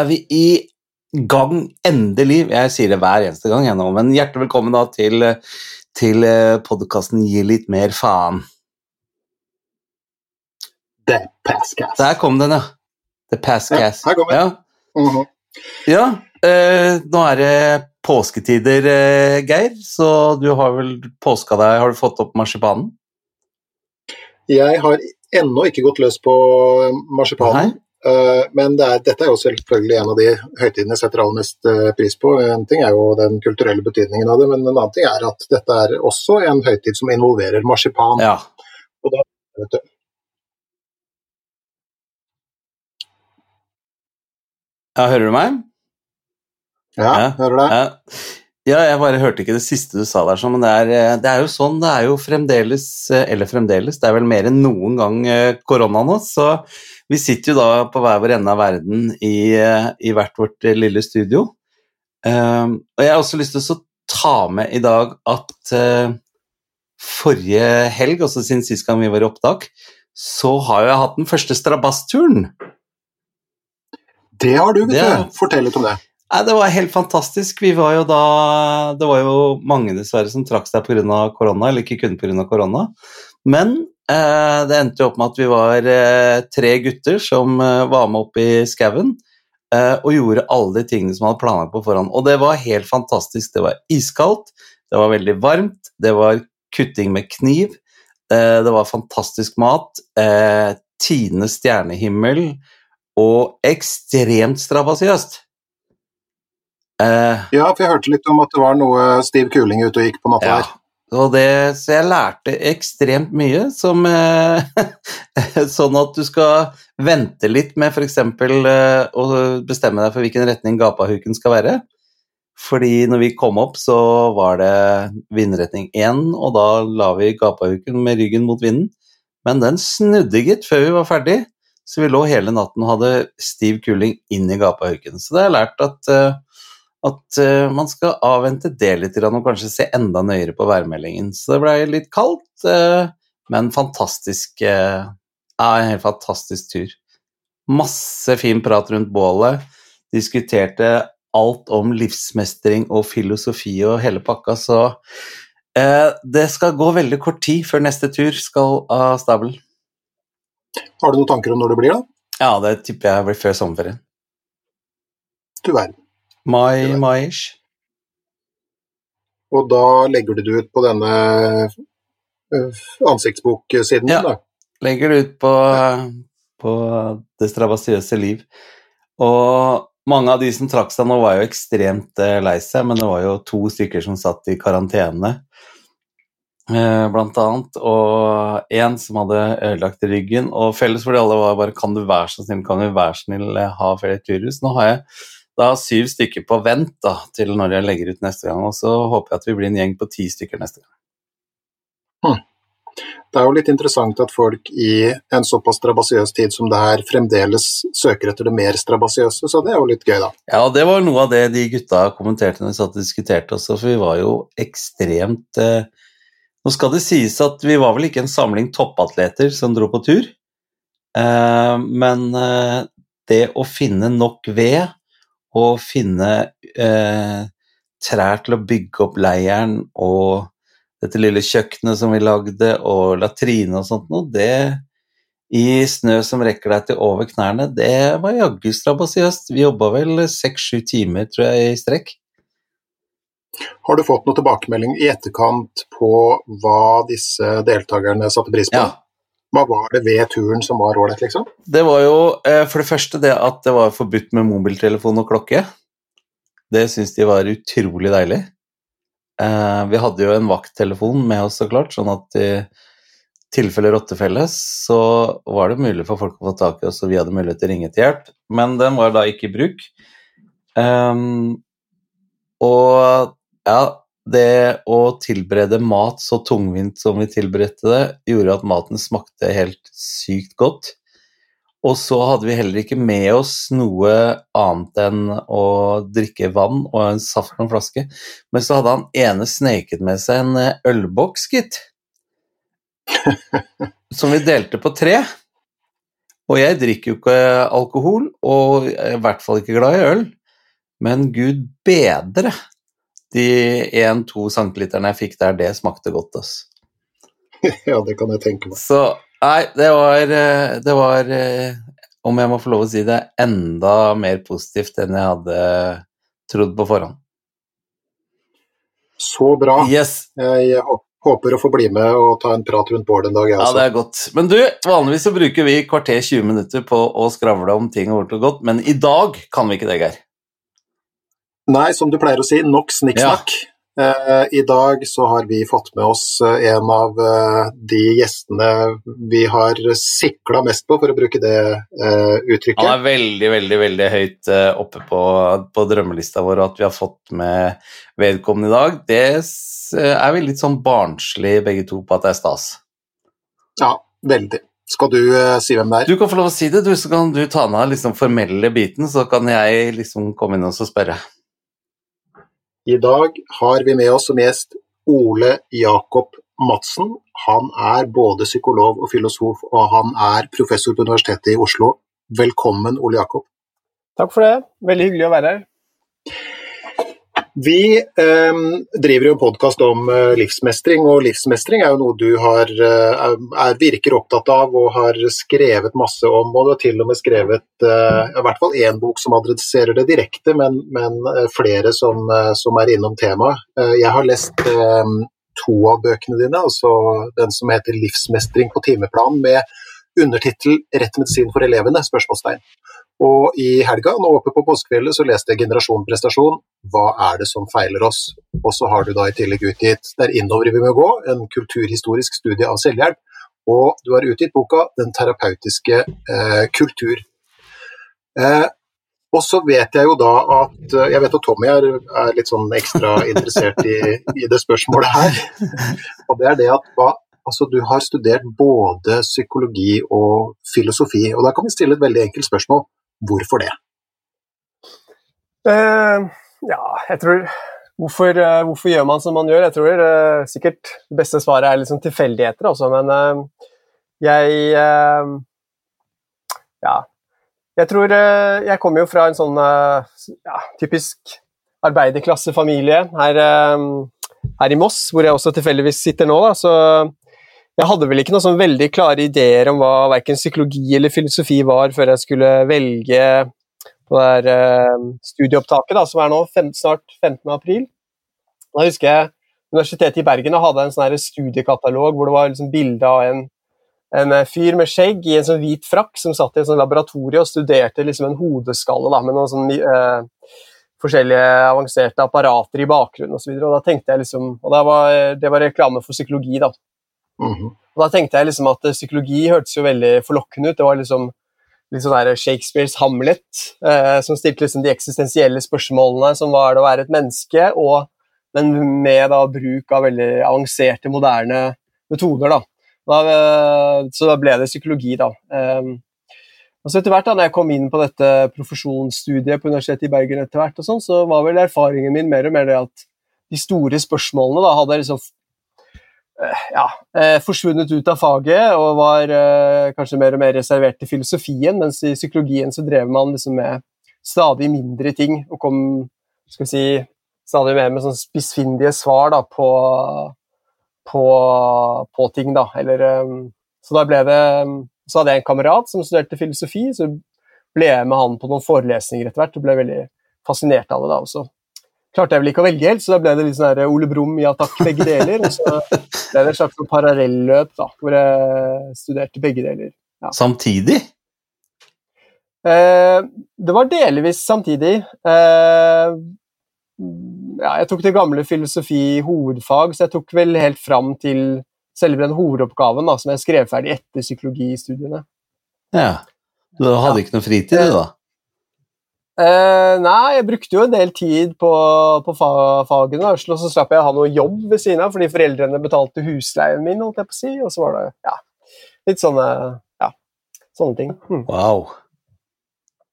Er vi i gang, endelig. Jeg sier det hver eneste gang, jeg nå, men hjertelig velkommen da til, til podkasten Gi litt mer faen. The Passcast. Der kom den, ja. The Passcast. Ja, her kommer den. Ja, Mhm. ja eh, nå er det påsketider, eh, Geir, så du har vel påska deg Har du fått opp marsipanen? Jeg har ennå ikke gått løs på marsipanen, eh, men det er, dette er jo selvfølgelig en av de høytidene jeg setter aller mest eh, pris på. En ting er jo den kulturelle betydningen av det, men en annen ting er at dette er også en høytid som involverer marsipan. Ja. Vet du. ja. Hører du meg? Ja, Ja. hører du deg? Ja. ja, jeg bare hørte ikke det siste du sa der, men det er, eh, det er jo sånn, det er jo fremdeles, eh, eller fremdeles, det er vel mer enn noen gang eh, korona nå, så vi sitter jo da på hver vår ende av verden i, eh, i hvert vårt eh, lille studio. Uh, og jeg har også lyst til å ta med i dag at uh, forrige helg, også siden sist gang vi var i opptak, så har jeg hatt den første strabassturen. Det har du, vet Det du. Fortell litt om det. Nei, Det var helt fantastisk. Vi var jo da Det var jo mange dessverre som trakk seg pga. korona, eller ikke kun pga. korona. Men det endte jo opp med at vi var eh, tre gutter som eh, var med opp i skauen eh, og gjorde alle de tingene som hadde planlagt på forhånd. Og det var helt fantastisk. Det var iskaldt, det var veldig varmt, det var kutting med kniv, eh, det var fantastisk mat, eh, tidenes stjernehimmel og ekstremt strabasiøst. Eh, Ja, for jeg hørte litt om at det var noe stiv kuling ute og gikk på natta ja. her. Og det, så jeg lærte ekstremt mye, som eh, Sånn at du skal vente litt med f.eks. Eh, å bestemme deg for hvilken retning gapahuken skal være. Fordi når vi kom opp, så var det vindretning 1, og da la vi gapahuken med ryggen mot vinden. Men den snudde, gitt, før vi var ferdig. Så vi lå hele natten og hadde stiv kuling inn i gapahuken. Så det har jeg lært at eh, at eh, man skal avvente det litt og kanskje se enda nøyere på værmeldingen. Så det ble litt kaldt, eh, men fantastisk eh, Ja, en helt fantastisk tur. Masse fin prat rundt bålet. Diskuterte alt om livsmestring og filosofi og hele pakka, så eh, det skal gå veldig kort tid før neste tur skal av stabelen. Har du noen tanker om når det blir, da? Ja, det tipper jeg blir før sommerferien. Du verden. Mai, mai-ish. Og da legger du det ut på denne øh, ansiktsboksiden Ja. da. legger det ut på, på det strabasiøse liv. Og mange av de som trakk seg nå, var jo ekstremt eh, lei seg, men det var jo to stykker som satt i karantene, eh, blant annet, og én som hadde ødelagt ryggen. Og felles for de alle var bare 'kan du være så snill, kan du være snill eh, ha flere turhus'? Nå har jeg da syv stykker på vent da, til når jeg legger ut neste gang, og så håper jeg at vi blir en gjeng på ti stykker neste gang. Det er jo litt interessant at folk i en såpass strabasiøs tid som det her, fremdeles søker etter det mer strabasiøse, så det er jo litt gøy, da. Ja, det var noe av det de gutta kommenterte når vi satt og diskuterte også, for vi var jo ekstremt eh, Nå skal det sies at vi var vel ikke en samling toppatleter som dro på tur, eh, men eh, det å finne nok ved og finne eh, trær til å bygge opp leiren og dette lille kjøkkenet som vi lagde, og latrine og sånt noe, det i snø som rekker deg til over knærne, det var jaggu strabasiøst. Vi jobba vel seks-sju timer, tror jeg, i strekk. Har du fått noen tilbakemelding i etterkant på hva disse deltakerne satte pris på? Ja. Hva var det ved turen som var ålreit, liksom? Det var jo eh, for det første det at det var forbudt med mobiltelefon og klokke. Det syns de var utrolig deilig. Eh, vi hadde jo en vakttelefon med oss, så klart, sånn at i tilfelle rottefelle så var det mulig for folk å få tak i oss, og vi hadde mulighet til å ringe til hjelp, men den var da ikke i bruk. Ehm, og ja, det å tilberede mat så tungvint som vi tilberedte det, gjorde at maten smakte helt sykt godt. Og så hadde vi heller ikke med oss noe annet enn å drikke vann og en saft på en flaske. Men så hadde han ene sneket med seg en eh, ølboks, gitt. Som vi delte på tre. Og jeg drikker jo ikke alkohol, og er i hvert fall ikke glad i øl. Men gud bedre, de 1-2 centiliterne jeg fikk der, det smakte godt, ass. ja, det kan jeg tenke meg. Så nei, det var, det var om jeg må få lov å si det, enda mer positivt enn jeg hadde trodd på forhånd. Så bra. Yes. Jeg håper å få bli med og ta en prat rundt bålet en dag, jeg også. Ja, det er godt. Men du, vanligvis så bruker vi kvarter 20 minutter på å skravle om ting og og godt, men i dag kan vi ikke det, Geir. Nei, som du pleier å si, nok snikksnakk. Ja. Eh, I dag så har vi fått med oss eh, en av eh, de gjestene vi har sikla mest på, for å bruke det uttrykket. Han er veldig, veldig veldig høyt oppe på, på drømmelista vår, og at vi har fått med vedkommende i dag, det er vi litt sånn barnslig begge to på at det er stas. Ja, veldig. Skal du si hvem det er? Du kan få lov å si det, du, så kan du ta ned liksom formelle biten, så kan jeg liksom komme inn og spørre. I dag har vi med oss som gjest Ole Jakob Madsen. Han er både psykolog og filosof, og han er professor på Universitetet i Oslo. Velkommen, Ole Jakob. Takk for det. Veldig hyggelig å være her. Vi eh, driver jo podkast om eh, livsmestring, og livsmestring er jo noe du har, eh, er, virker opptatt av og har skrevet masse om. Og du har til og med skrevet eh, i hvert fall én bok som adresserer det direkte, men, men eh, flere som, eh, som, er innom temaet. jeg har lest to av bøkene dine, altså den som heter 'Livsmestring på timeplan', med undertittel 'Rett medisin for elevene?' spørsmålstegn. Og i helga, nå oppe på påskefjellet, så leste jeg 'Generasjon prestasjon'. Hva er det som feiler oss? Og så har du da i tillegg utgitt 'Der innover vi må gå', en kulturhistorisk studie av selvhjelp. Og du har utgitt boka 'Den terapeutiske eh, kultur'. Eh, og så vet jeg jo da at eh, Jeg vet at Tommy er, er litt sånn ekstra interessert i, i, det spørsmålet her. Og det er det at hva, altså du har studert både psykologi og filosofi. Og da kan vi stille et veldig enkelt spørsmål. Hvorfor det? Uh, ja, jeg tror hvorfor, uh, hvorfor, gjør man som man gjør? Jeg tror uh, sikkert det beste svaret er liksom tilfeldigheter, også, men jeg Ja. Jeg tror Jeg kommer jo fra en sånn ja, typisk arbeiderklassefamilie her, her i Moss, hvor jeg også tilfeldigvis sitter nå. Da, så jeg hadde vel ikke noen sånn veldig klare ideer om hva verken psykologi eller filosofi var, før jeg skulle velge på det der, uh, studieopptaket, da, som er nå fem, snart 15. april. Da husker jeg Universitetet i Bergen hadde en sånn studiekatalog hvor det var liksom bilde av en, en, eh, fyr med skjegg i en sånn hvit frakk som satt i en sånn laboratorie og studerte liksom en hodeskalle da, med noen sånn uh, forskjellige avanserte apparater i bakgrunnen osv. Da tenkte jeg liksom, og det var, det var reklame for psykologi. da. Mm -hmm. Da tenkte jeg liksom at psykologi hørtes jo veldig forlokkende ut. Det var liksom litt sånn Shakespeares Hamlet, eh, som stilte liksom de eksistensielle spørsmålene som var det å være et menneske, og, men med da bruk av veldig avanserte, moderne metoder. da. da eh, så da ble det psykologi, da. Eh, og så etter hvert da når jeg kom inn på dette profesjonsstudiet på Universitetet i Bergen, etter hvert, og sånn, så var vel erfaringen min mer og mer det at de store spørsmålene da hadde liksom Eh, ja, eh, forsvunnet ut av faget og var eh, kanskje mer og mer reservert til filosofien, mens i psykologien så drev man liksom med stadig mindre ting og kom skal vi si, stadig mer med sånn spissfindige svar da, på, på, på, ting. da, Eller, Så da ble det så hadde jeg en kamerat som studerte filosofi, så ble jeg med han på noen forelesninger etter hvert og ble veldig fascinert av det. da også klarte jeg vel ikke å velge helt, så da ble det litt sånn Ole Brumm ja takk, begge deler. Og så ble det et slags sånn parallelløp da, hvor jeg studerte begge deler. Ja. Samtidig? Eh, det var delvis samtidig. Eh, ja, jeg tok det gamle filosofi hovedfag, så jeg tok vel helt fram til selve den hovedoppgaven da, som jeg skrev ferdig etter psykologistudiene. Ja. Du hadde ja. ikke noe fritid, du, da? Uh, nei, jeg brukte jo en del tid på, på fa fagene, og så slapp jeg å ha noe jobb ved siden av, fordi foreldrene betalte husleien min, holdt jeg på å si, og så var det ja, litt sånne, ja, sånne ting. Mm. Wow.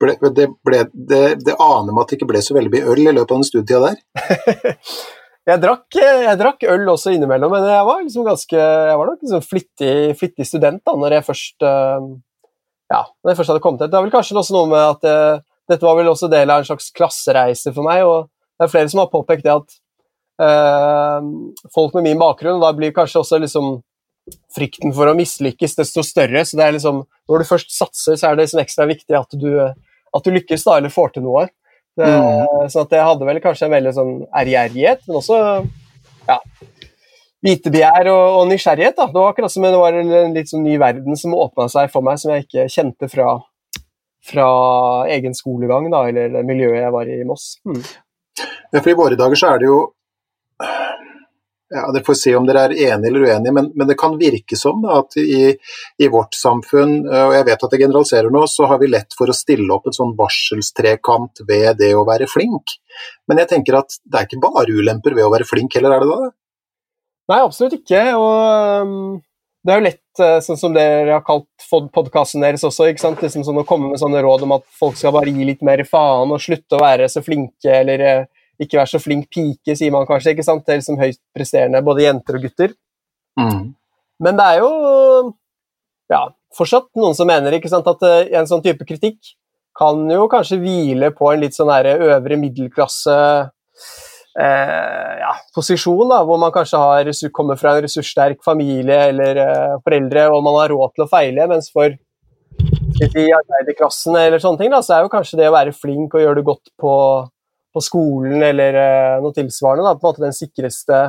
Ble, det, ble, det, det, aner meg at det ikke ble så veldig mye øl i løpet av den studietida der? jeg, drakk, jeg drakk øl også innimellom, men jeg var liksom ganske, jeg var nok liksom flittig, flittig student da når jeg først uh, ja, når jeg først hadde kommet hit. Det var vel kanskje også noe med at uh, dette var vel også del av en slags klassereise for meg, og det er flere som har påpekt det at øh, folk med min bakgrunn, da blir kanskje også liksom frykten for å mislykkes desto større. så det er liksom, Når du først satser, så er det liksom ekstra viktig at du, at du lykkes da, eller får til noe. Det, mm. Så at jeg hadde vel kanskje en veldig sånn ærgjerrighet, men også ja, vitebegjær og, og, nysgjerrighet. da. Det var akkurat som det var en litt sånn ny verden som åpna seg for meg, som jeg ikke kjente fra, fra egen skolegang da, eller miljøet jeg var i i Moss. Hmm. Ja, for I våre dager så er det jo ja, Dere får se om dere er enige eller uenige, men, men det kan virke som da, at i, i, vårt samfunn, og jeg vet at jeg generaliserer nå, så har vi lett for å stille opp en sånn varselstrekant ved det å være flink. Men jeg tenker at det er ikke bare ulemper ved å være flink heller, er det da? Nei, absolutt ikke. Og um, det er jo lett, uh, sånn som dere har kalt podkasten deres også, ikke sant? Liksom sånn å komme med sånne råd om at folk skal bare gi litt mer faen og slutte å være så flinke, eller uh, ikke være så flink pike, sier man kanskje. ikke sant? Det er liksom høyt presterende, både jenter og gutter. Mm. Men det er jo ja, fortsatt noen som mener ikke sant, at uh, en sånn type kritikk kan jo kanskje hvile på en litt sånn øvre middelklasse eh, ja, posisjon, da, hvor man kanskje har, kommer fra en ressurssterk familie eller eh, foreldre og man har råd til å feile, mens for i arbeiderklassen eller sånne ting, da, så er jo kanskje det å være flink og gjøre det godt på, på skolen eller eh, noe tilsvarende, da, på en måte den sikreste,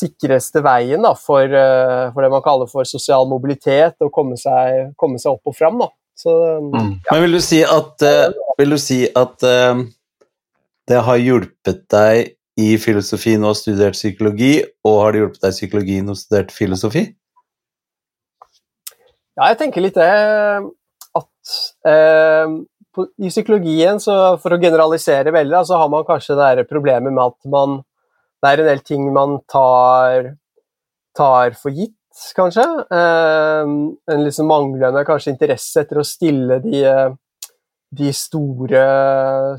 sikreste veien da, for, eh, for, det man kaller for sosial mobilitet, og komme seg, komme seg opp og fram. Da. Så, mm. ja. Men vil du si at, uh, vil du si at uh, det har hjulpet deg i filosofi når studert psykologi, og har det hjulpet deg i psykologi når studert filosofi? Ja, jeg tenker litt det at eh, på, i psykologien, for å generalisere veldig, så har man kanskje det problemet med at man Det er en del ting man tar, tar for gitt, kanskje. Eh, en liksom manglende kanskje interesse etter å stille de eh, de store,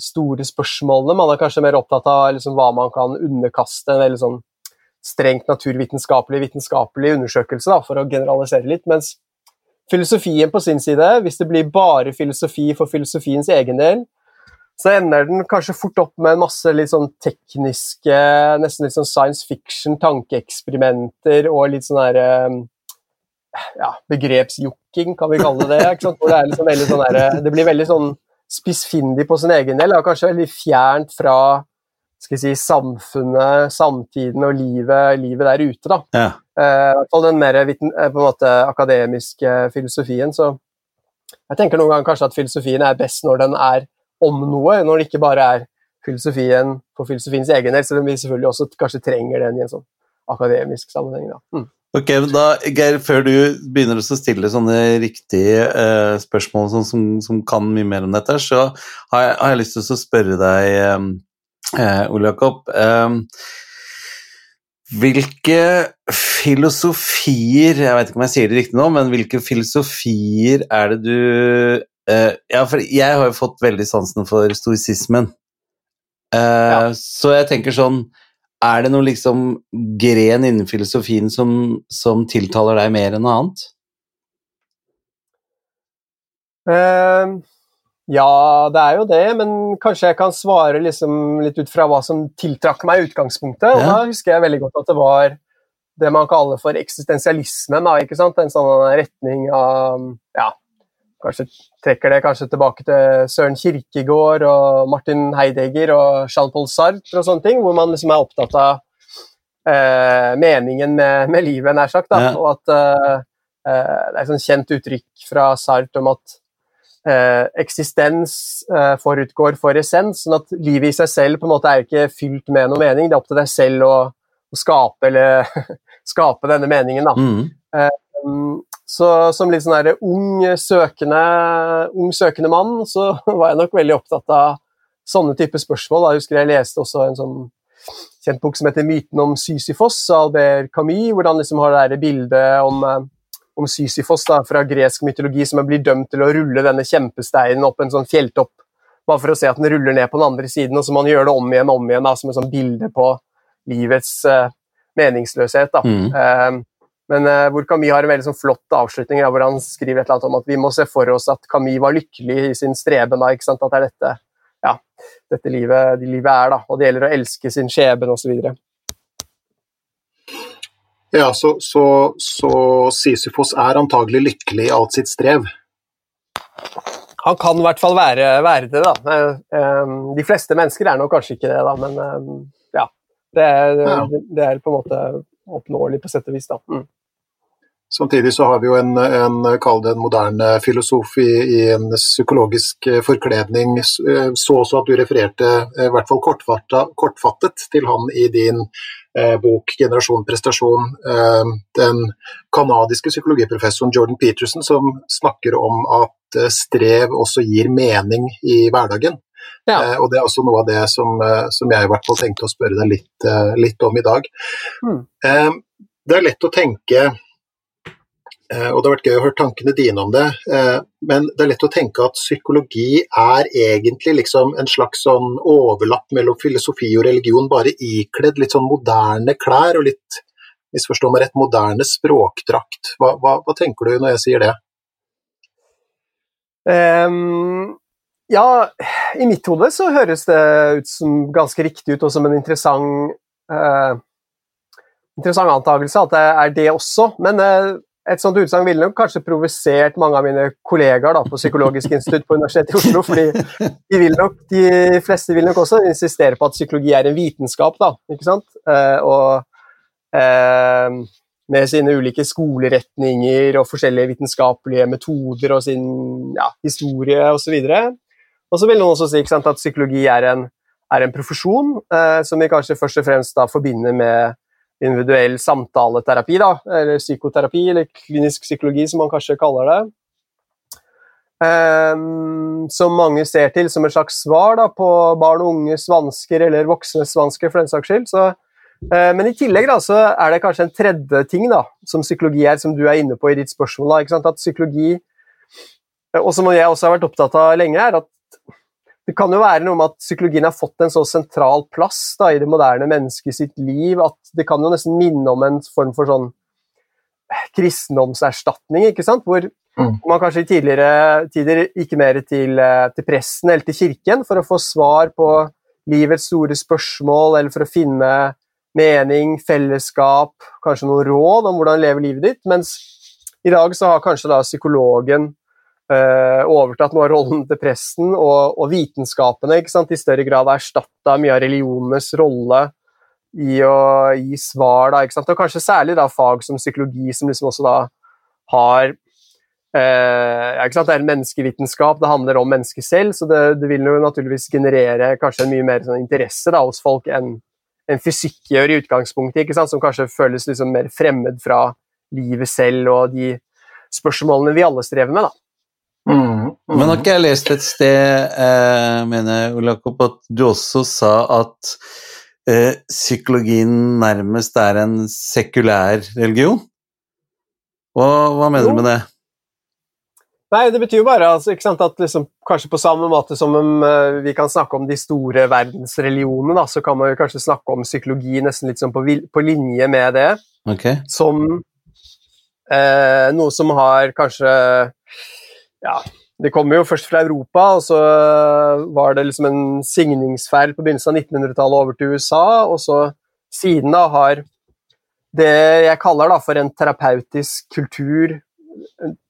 store, spørsmålene. Man er kanskje mer opptatt av liksom, hva man kan underkaste en veldig sånn strengt naturvitenskapelig vitenskapelig undersøkelse, da, for å generalisere litt. Mens filosofien på sin side, hvis det blir bare filosofi for filosofiens egen del, så ender den kanskje fort opp med en masse litt sånn tekniske, nesten litt sånn science fiction, tankeeksperimenter og litt sånn herre eh, ja, begrepsjokking, kan vi kalle det. Ikke sant? Hvor det, liksom sånn der, det blir veldig sånn spissfindig på sin egen del, og kanskje veldig fjernt fra skal jeg si, samfunnet, samtiden og livet, livet der ute. da. Ja. Eh, og den mer eh, på en måte akademiske filosofien. Så jeg tenker noen ganger kanskje at filosofien er best når den er om noe, når det ikke bare er filosofien for filosofiens egen del, selv om vi selvfølgelig også kanskje trenger den i en sånn akademisk sammenheng. da. Mm. Ok, men da, Geir, Før du begynner å stille sånne riktige eh, spørsmål som, som, som, kan mye mer om dette, så har jeg, har jeg lyst til å spørre deg, eh, Ole Jakob eh, Hvilke filosofier Jeg vet ikke om jeg sier det riktig nå, men hvilke filosofier er det du eh, Ja, for jeg har jo fått veldig sansen for stoisismen. Eh, ja. Så jeg tenker sånn er det noen liksom gren innen filosofien som, som tiltaler deg mer enn noe annet? Uh, ja, det er jo det, men kanskje jeg kan svare liksom litt ut fra hva som tiltrakk meg i utgangspunktet. Og ja. Da husker jeg veldig godt at det var det man kaller for eksistensialismen. Da, ikke sant? En sånn retning av ja, Kanskje trekker det kanskje tilbake til Søren Kirkegård og Martin Heidegger og Jean-Paul Sartre og sånne ting, hvor man liksom er opptatt av eh, meningen med, med, livet, nær sagt. Da. Ja. Og at eh, eh, det er et sånn kjent uttrykk fra Sartre om at eh, eksistens eh, forutgår for essens, sånn at livet i seg selv på en måte er ikke fylt med noe mening. Det er opp til deg selv å, å skape, eller, skape denne meningen. Da. Mm. Eh, så som litt sånn ung søkende, ung søkende mann, så var jeg nok veldig opptatt av sånne typer spørsmål. Jeg husker jeg leste også en sånn kjent bok som heter 'Myten om Sysifos' av Albert Camus, hvor han liksom har det bildet om, eh, om Sysifos da, fra gresk mytologi som blir dømt til å rulle denne kjempesteinen opp en sånn fjelltopp, bare for å se at den ruller ned på den andre siden, og så må han gjøre det om igjen og om igjen da, som et sånn bilde på livets uh, meningsløshet. Da. Mm. Uh, Men uh, hvor Camus har en veldig sånn flott avslutning, hvor han skriver et eller annet om at vi må se for oss at Camus var lykkelig i sin streben. Da, ikke sant? At det er dette, ja, dette livet, de livet er, da. Og det gjelder å elske sin skjebne osv. Ja, så, så, så Sisyfos er antagelig lykkelig i alt sitt strev? Han kan i hvert fall være, være det, da. Eh, de fleste mennesker er nok kanskje ikke det, da, men ja. Det er, det er på en måte oppnåelig på sett og vis, da. Mm. Samtidig så har vi jo en, en kall det en moderne filosof i, i, en psykologisk eh, forkledning. Eh, så også at du refererte eh, i hvert fall kortfattet til han i din eh, bok 'Generasjon prestasjon'. Eh, den canadiske psykologiprofessoren Jordan Peterson som snakker om at strev også gir mening i hverdagen. Ja. Eh, og Det er også noe av det som, som, jeg i hvert fall tenkte å spørre deg litt, litt om i dag. Mm. det er lett å tenke og Det har vært gøy å høre tankene dine om det, eh, men det er lett å tenke at psykologi er egentlig liksom en slags sånn overlapp mellom filosofi og religion, bare ikledd litt sånn moderne klær og litt, misforstå meg rett, moderne språkdrakt. Hva, hva, hva, tenker du når jeg sier det? Um, ja, i mitt hode så høres det ut som ganske riktig ut, og som en interessant uh, interessant antakelse at det er det også. Men uh, et sånt utsagn ville nok kanskje provosert mange av mine kollegaer da, på Psykologisk institutt på Universitetet i Oslo. fordi de, vil nok, de fleste vil nok også insistere på at psykologi er en vitenskap. Da, ikke sant? Eh, og eh, med sine ulike skoleretninger og forskjellige vitenskapelige metoder og sin ja, historie osv. Og så vil noen også si sant, at psykologi er en, er en profesjon eh, som vi kanskje først og fremst da forbinder med individuell samtaleterapi, da, eller psykoterapi, eller klinisk psykologi, som man kanskje kaller det. Um, som mange ser til som et slags svar da, på barn og unges vansker, eller voksnes vansker, for den saks skyld. Så, uh, men i tillegg da, så er det kanskje en tredje ting da, som psykologi er, som du er inne på i ditt spørsmål. Da, at psykologi, og som jeg også har vært opptatt av lenge, er at det kan jo være noe med at psykologien har fått en så sentral plass da, i det moderne mennesket sitt liv at det kan jo nesten minne om en form for sånn eh, kristendomserstatning, ikke sant? hvor mm. man kanskje i tidligere tider gikk mer til, eh, til, presten eller til kirken for å få svar på livets store spørsmål, eller for å finne mening, fellesskap, kanskje noen råd om hvordan leve livet ditt, mens i dag så har kanskje da psykologen Uh, overtatt noe av rollen til presten, og, og vitenskapene i større grad har erstatta mye av religionenes rolle i å gi svar. Da, og kanskje særlig da, fag som psykologi, som liksom også da har uh, Det er en menneskevitenskap, det handler om mennesket selv, så det, det vil jo naturligvis generere kanskje en mye mer sånn, interesse da, hos folk enn en fysikk gjør i utgangspunktet, som kanskje føles liksom mer fremmed fra livet selv og de spørsmålene vi alle strever med. da. Mm, mm. Men har ikke jeg lest et sted, eh, mener Olakopp, at du også sa at eh, psykologien nærmest er en sekulær religion? Hva, hva mener jo. du med det? Nei, det betyr jo bare altså, sant, at liksom, kanskje på samme måte som um, vi kan snakke om de store verdensreligionene, da, så kan man jo kanskje snakke om psykologi nesten litt sånn på, på linje med det. Okay. Som uh, noe som har kanskje ja, det kommer jo først fra Europa, og så var det liksom en signingsfeil på begynnelsen av 1900-tallet over til USA, og så siden da har det jeg kaller da for en terapeutisk kultur,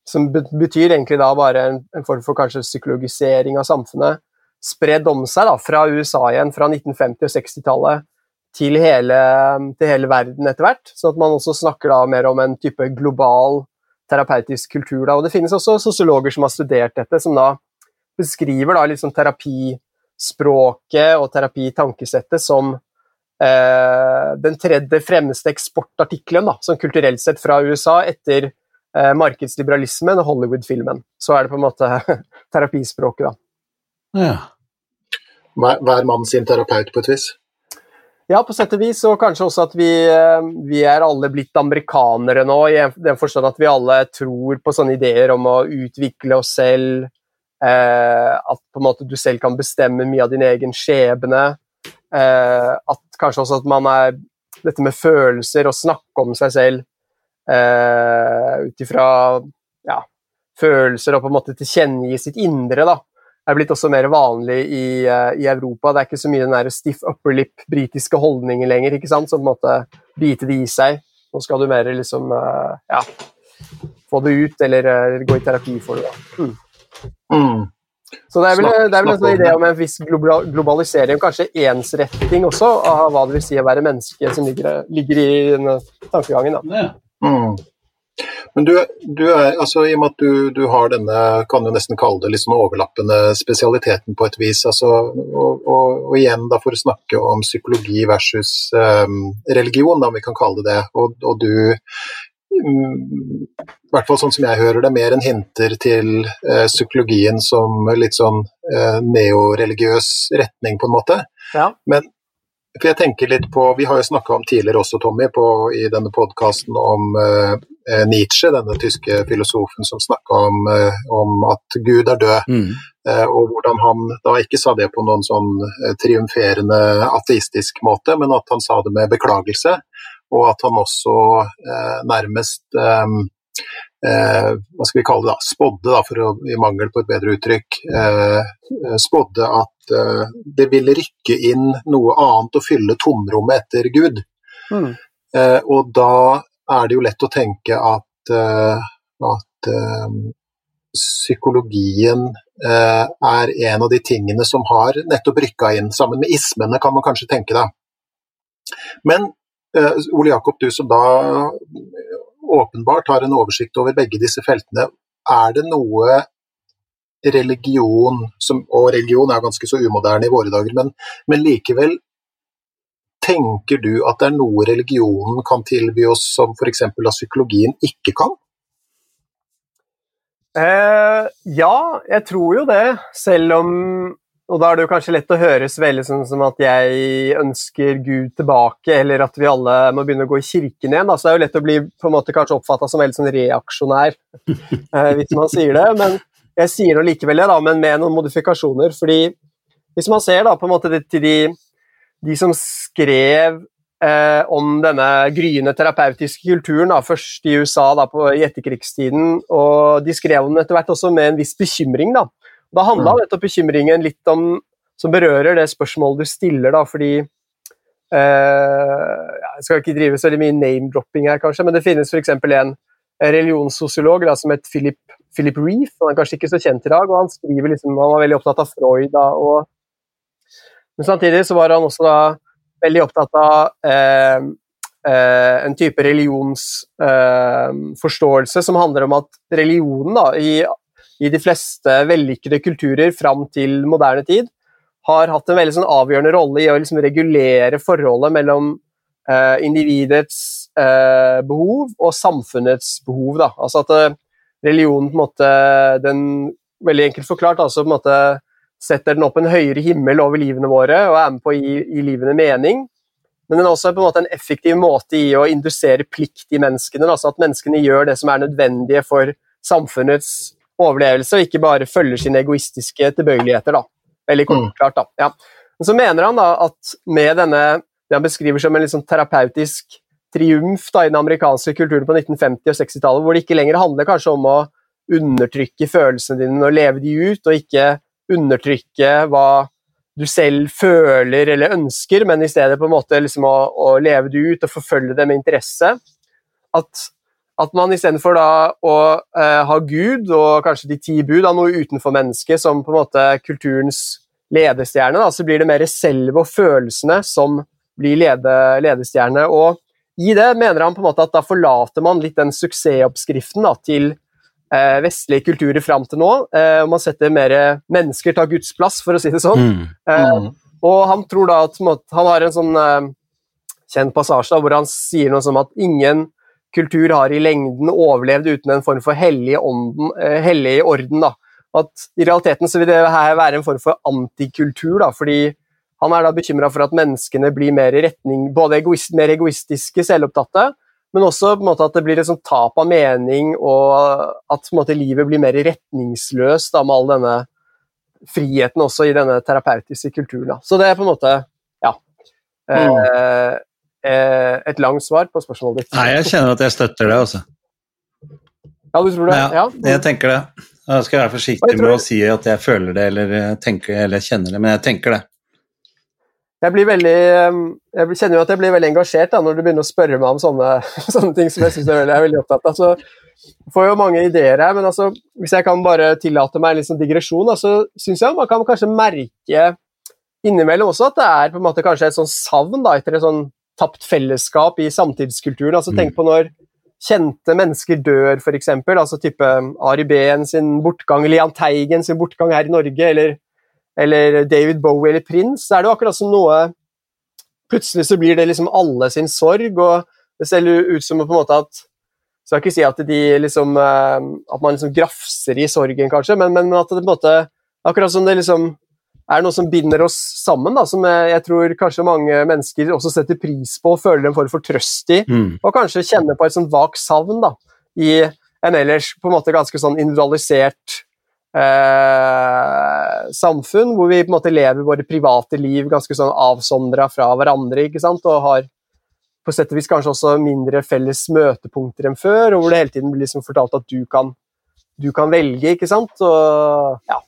som betyr egentlig da bare en, form for kanskje psykologisering av samfunnet, spredd om seg da, fra USA igjen, fra 1950- og 60-tallet til, til hele, verden etter hvert. Så at man også snakker da mer om en type global terapeutisk kultur. Da. Og det finnes også sosiologer som har studert dette, som da beskriver da liksom terapispråket og terapitankesettet som eh, den tredje fremste eksportartikkelen sånn kulturelt sett fra USA etter eh, markedsliberalismen og Hollywood-filmen. Så er det på en måte terapispråket, da. Ja. Hver mann sin terapeut, på et vis? Ja, på sett og vis, og kanskje også at vi, eh, vi, er alle blitt amerikanere nå, i den forstand at vi alle tror på sånne ideer om å utvikle oss selv, eh, at på en måte du selv kan bestemme mye av din egen skjebne, eh, at kanskje også at man er Dette med følelser og snakke om seg selv eh, ut ifra ja, følelser og på en måte tilkjennegi sitt indre, da, er blitt også mer vanlig i, uh, i, Europa. Det er ikke så mye den der stiff upper lip, britiske holdningen lenger, ikke sant, som på en måte biter det i seg. Nå skal du mer liksom uh, ja, få det ut, eller uh, gå i terapi for det. da. Mm. Mm. Så det er vel, det er vel en sånn idé om en viss globalisering, kanskje ensretting også, av hva det vil si å være menneske, som ligger, ligger i denne tankegangen. Da. Mm. Men du, du, er, altså i og med at du, du, har denne, kan du nesten kalle det litt sånn overlappende spesialiteten på et vis, altså, og, og, og, igjen da for å snakke om psykologi versus um, religion, da, om vi kan kalle det det, og, og du um, i hvert fall sånn som jeg hører det, mer enn hinter til uh, psykologien som litt sånn uh, neoreligiøs retning, på en måte. Ja. Men for jeg tenker litt på, Vi har jo snakka om tidligere også, Tommy, på, i denne podkasten om uh, Nietzsche, denne tyske filosofen som snakka om, uh, om, at Gud er død. Mm. Uh, og hvordan han da ikke sa det på noen sånn triumferende ateistisk måte, men at han sa det med beklagelse. Og at han også nærmest um, hva skal vi kalle det da, spådde, da, for å, i mangel på et bedre uttrykk, spådde at eh, det ville rykke inn noe annet og fylle tomrommet etter Gud. Mm. Uh, og da er det jo lett å tenke at, uh, at psykologien er en av de tingene som har nettopp rykka inn, sammen med ismene, kan man kanskje tenke da. Men Ole Jakob, du som da åpenbart har en oversikt over begge disse feltene, er det noe religion, som, og religion er ganske så umoderne i våre dager, men, men, likevel Tenker du at det er noe religionen kan tilby oss som f.eks. at psykologien ikke kan? Eh, ja, jeg tror jo det, selv om og da er det jo kanskje lett å høres veldig sånn som at jeg ønsker Gud tilbake, eller at vi alle må begynne å gå i kirken igjen. Så det er jo lett å bli på en måte kanskje oppfatta som veldig sånn reaksjonær, eh, hvis man sier det. Men jeg sier nå likevel det, da, men med noen modifikasjoner. fordi hvis man ser da på en måte det, til de, de som skrev eh, om denne gryende terapeutiske kulturen, da, først i USA da, på, i etterkrigstiden, og de skrev om den etter hvert også med en viss bekymring. Da, da handla mm. nettopp bekymringen litt om som berører det spørsmålet du stiller, da, fordi eh, Jeg skal ikke drive så mye name-dropping her, kanskje, men det finnes f.eks. en religionssosiolog da, som het Philip, Philip Reef. Han er kanskje ikke så kjent i dag, og han skriver liksom, han var veldig opptatt av Freud. Da, og, men samtidig så var han også da veldig opptatt av eh, eh, en type religionsforståelse eh, som handler om at religionen da, i, i de fleste vellykkede kulturer fram til moderne tid har hatt en veldig sånn avgjørende rolle i å liksom regulere forholdet mellom eh, individets eh, behov og samfunnets behov. Da. Altså at eh, religionen på en måte, den, Veldig enkelt forklart, altså på en måte setter den opp en høyere himmel over livene våre og er med på å gi, gi livene mening. Men den er også på en måte en effektiv måte i å indusere plikt i menneskene. Altså at menneskene gjør det som er nødvendige for samfunnets overlevelse, og ikke bare følger sine egoistiske tilbøyeligheter. da. Veldig kort mm. da. Ja. Men så mener han da at med denne det han beskriver som en sånn terapeutisk triumf da, i den amerikanske kulturen på 1950- og 60-tallet, hvor det ikke lenger handler kanskje om å undertrykke følelsene dine og leve de ut, og ikke undertrykke hva du selv føler eller ønsker, men i stedet på en måte liksom å, å leve det ut og forfølge det med interesse. At, at man istedenfor da å eh, ha Gud og kanskje de ti bud, av noe utenfor mennesket, som på en måte kulturens ledestjerne, da, så blir det mer selve og følelsene som blir lede, ledestjerne. Og i det mener han på en måte at da forlater man litt den suksessoppskriften da, til eh, vestlige kulturer fram til nå. Eh, og man setter mer mennesker tar Guds plass, for å si det sånn. Mm. Eh, og han tror da at måte, Han har en sånn eh, kjent passasje da, hvor han sier noe som at ingen kultur har i lengden overlevd uten en form for hellig, ånden, eh, hellig orden. da. At I realiteten så vil det her være en form for antikultur, da, fordi han er da bekymra for at menneskene blir mer i retning både egoist, mer egoistiske, selvopptatte, men også på en måte at det blir et sånt tap av mening, og at måte, livet blir mer retningsløst da, med all denne friheten også i denne terapeutiske kulturen. Da. Så det er på en måte Ja. Mm. Eh, et langt svar på spørsmålet ditt. Nei, jeg kjenner at jeg støtter det, altså. Ja, du tror det? Ja, jeg tenker det. Jeg skal være forsiktig med å si at jeg føler det eller, tenker, eller kjenner det, men jeg tenker det. Jeg blir veldig Jeg kjenner jo at jeg blir veldig engasjert da, når du begynner å spørre meg om sånne, sånne ting som jeg syns jeg er veldig opptatt av. Altså, jeg får jo mange ideer her, men altså, hvis jeg kan bare tillate meg en liksom digresjon, så syns jeg man kan kanskje merke innimellom også at det er på en måte kanskje et sånn savn da, etter et sånn tapt fellesskap i samtidskulturen. altså Tenk på når kjente mennesker dør, f.eks. Altså type Ari Behn sin bortgang, eller Jahn Teigen sin bortgang her i Norge, eller, eller David Bowie eller Prince. Så er det jo akkurat som noe Plutselig så blir det liksom alle sin sorg, og det ser ut som på en måte at så jeg vil ikke si at, de liksom, eh, at man liksom grafser i sorgen, kanskje, men, men, at det på en måte Akkurat som det liksom er noe som binder oss sammen, da, som jeg tror kanskje mange mennesker også setter pris på og føler en form for trøst i, mm. og kanskje kjenner på et sånt vagt savn da, i en ellers på en måte ganske sånn individualisert eh, samfunn, hvor vi på en måte lever våre private liv ganske sånn avsondra fra hverandre, ikke sant, og har på sett og vis kanskje også mindre felles møtepunkter enn før, og hvor det hele tiden blir liksom fortalt at du kan, du kan velge, ikke sant. Og, ja.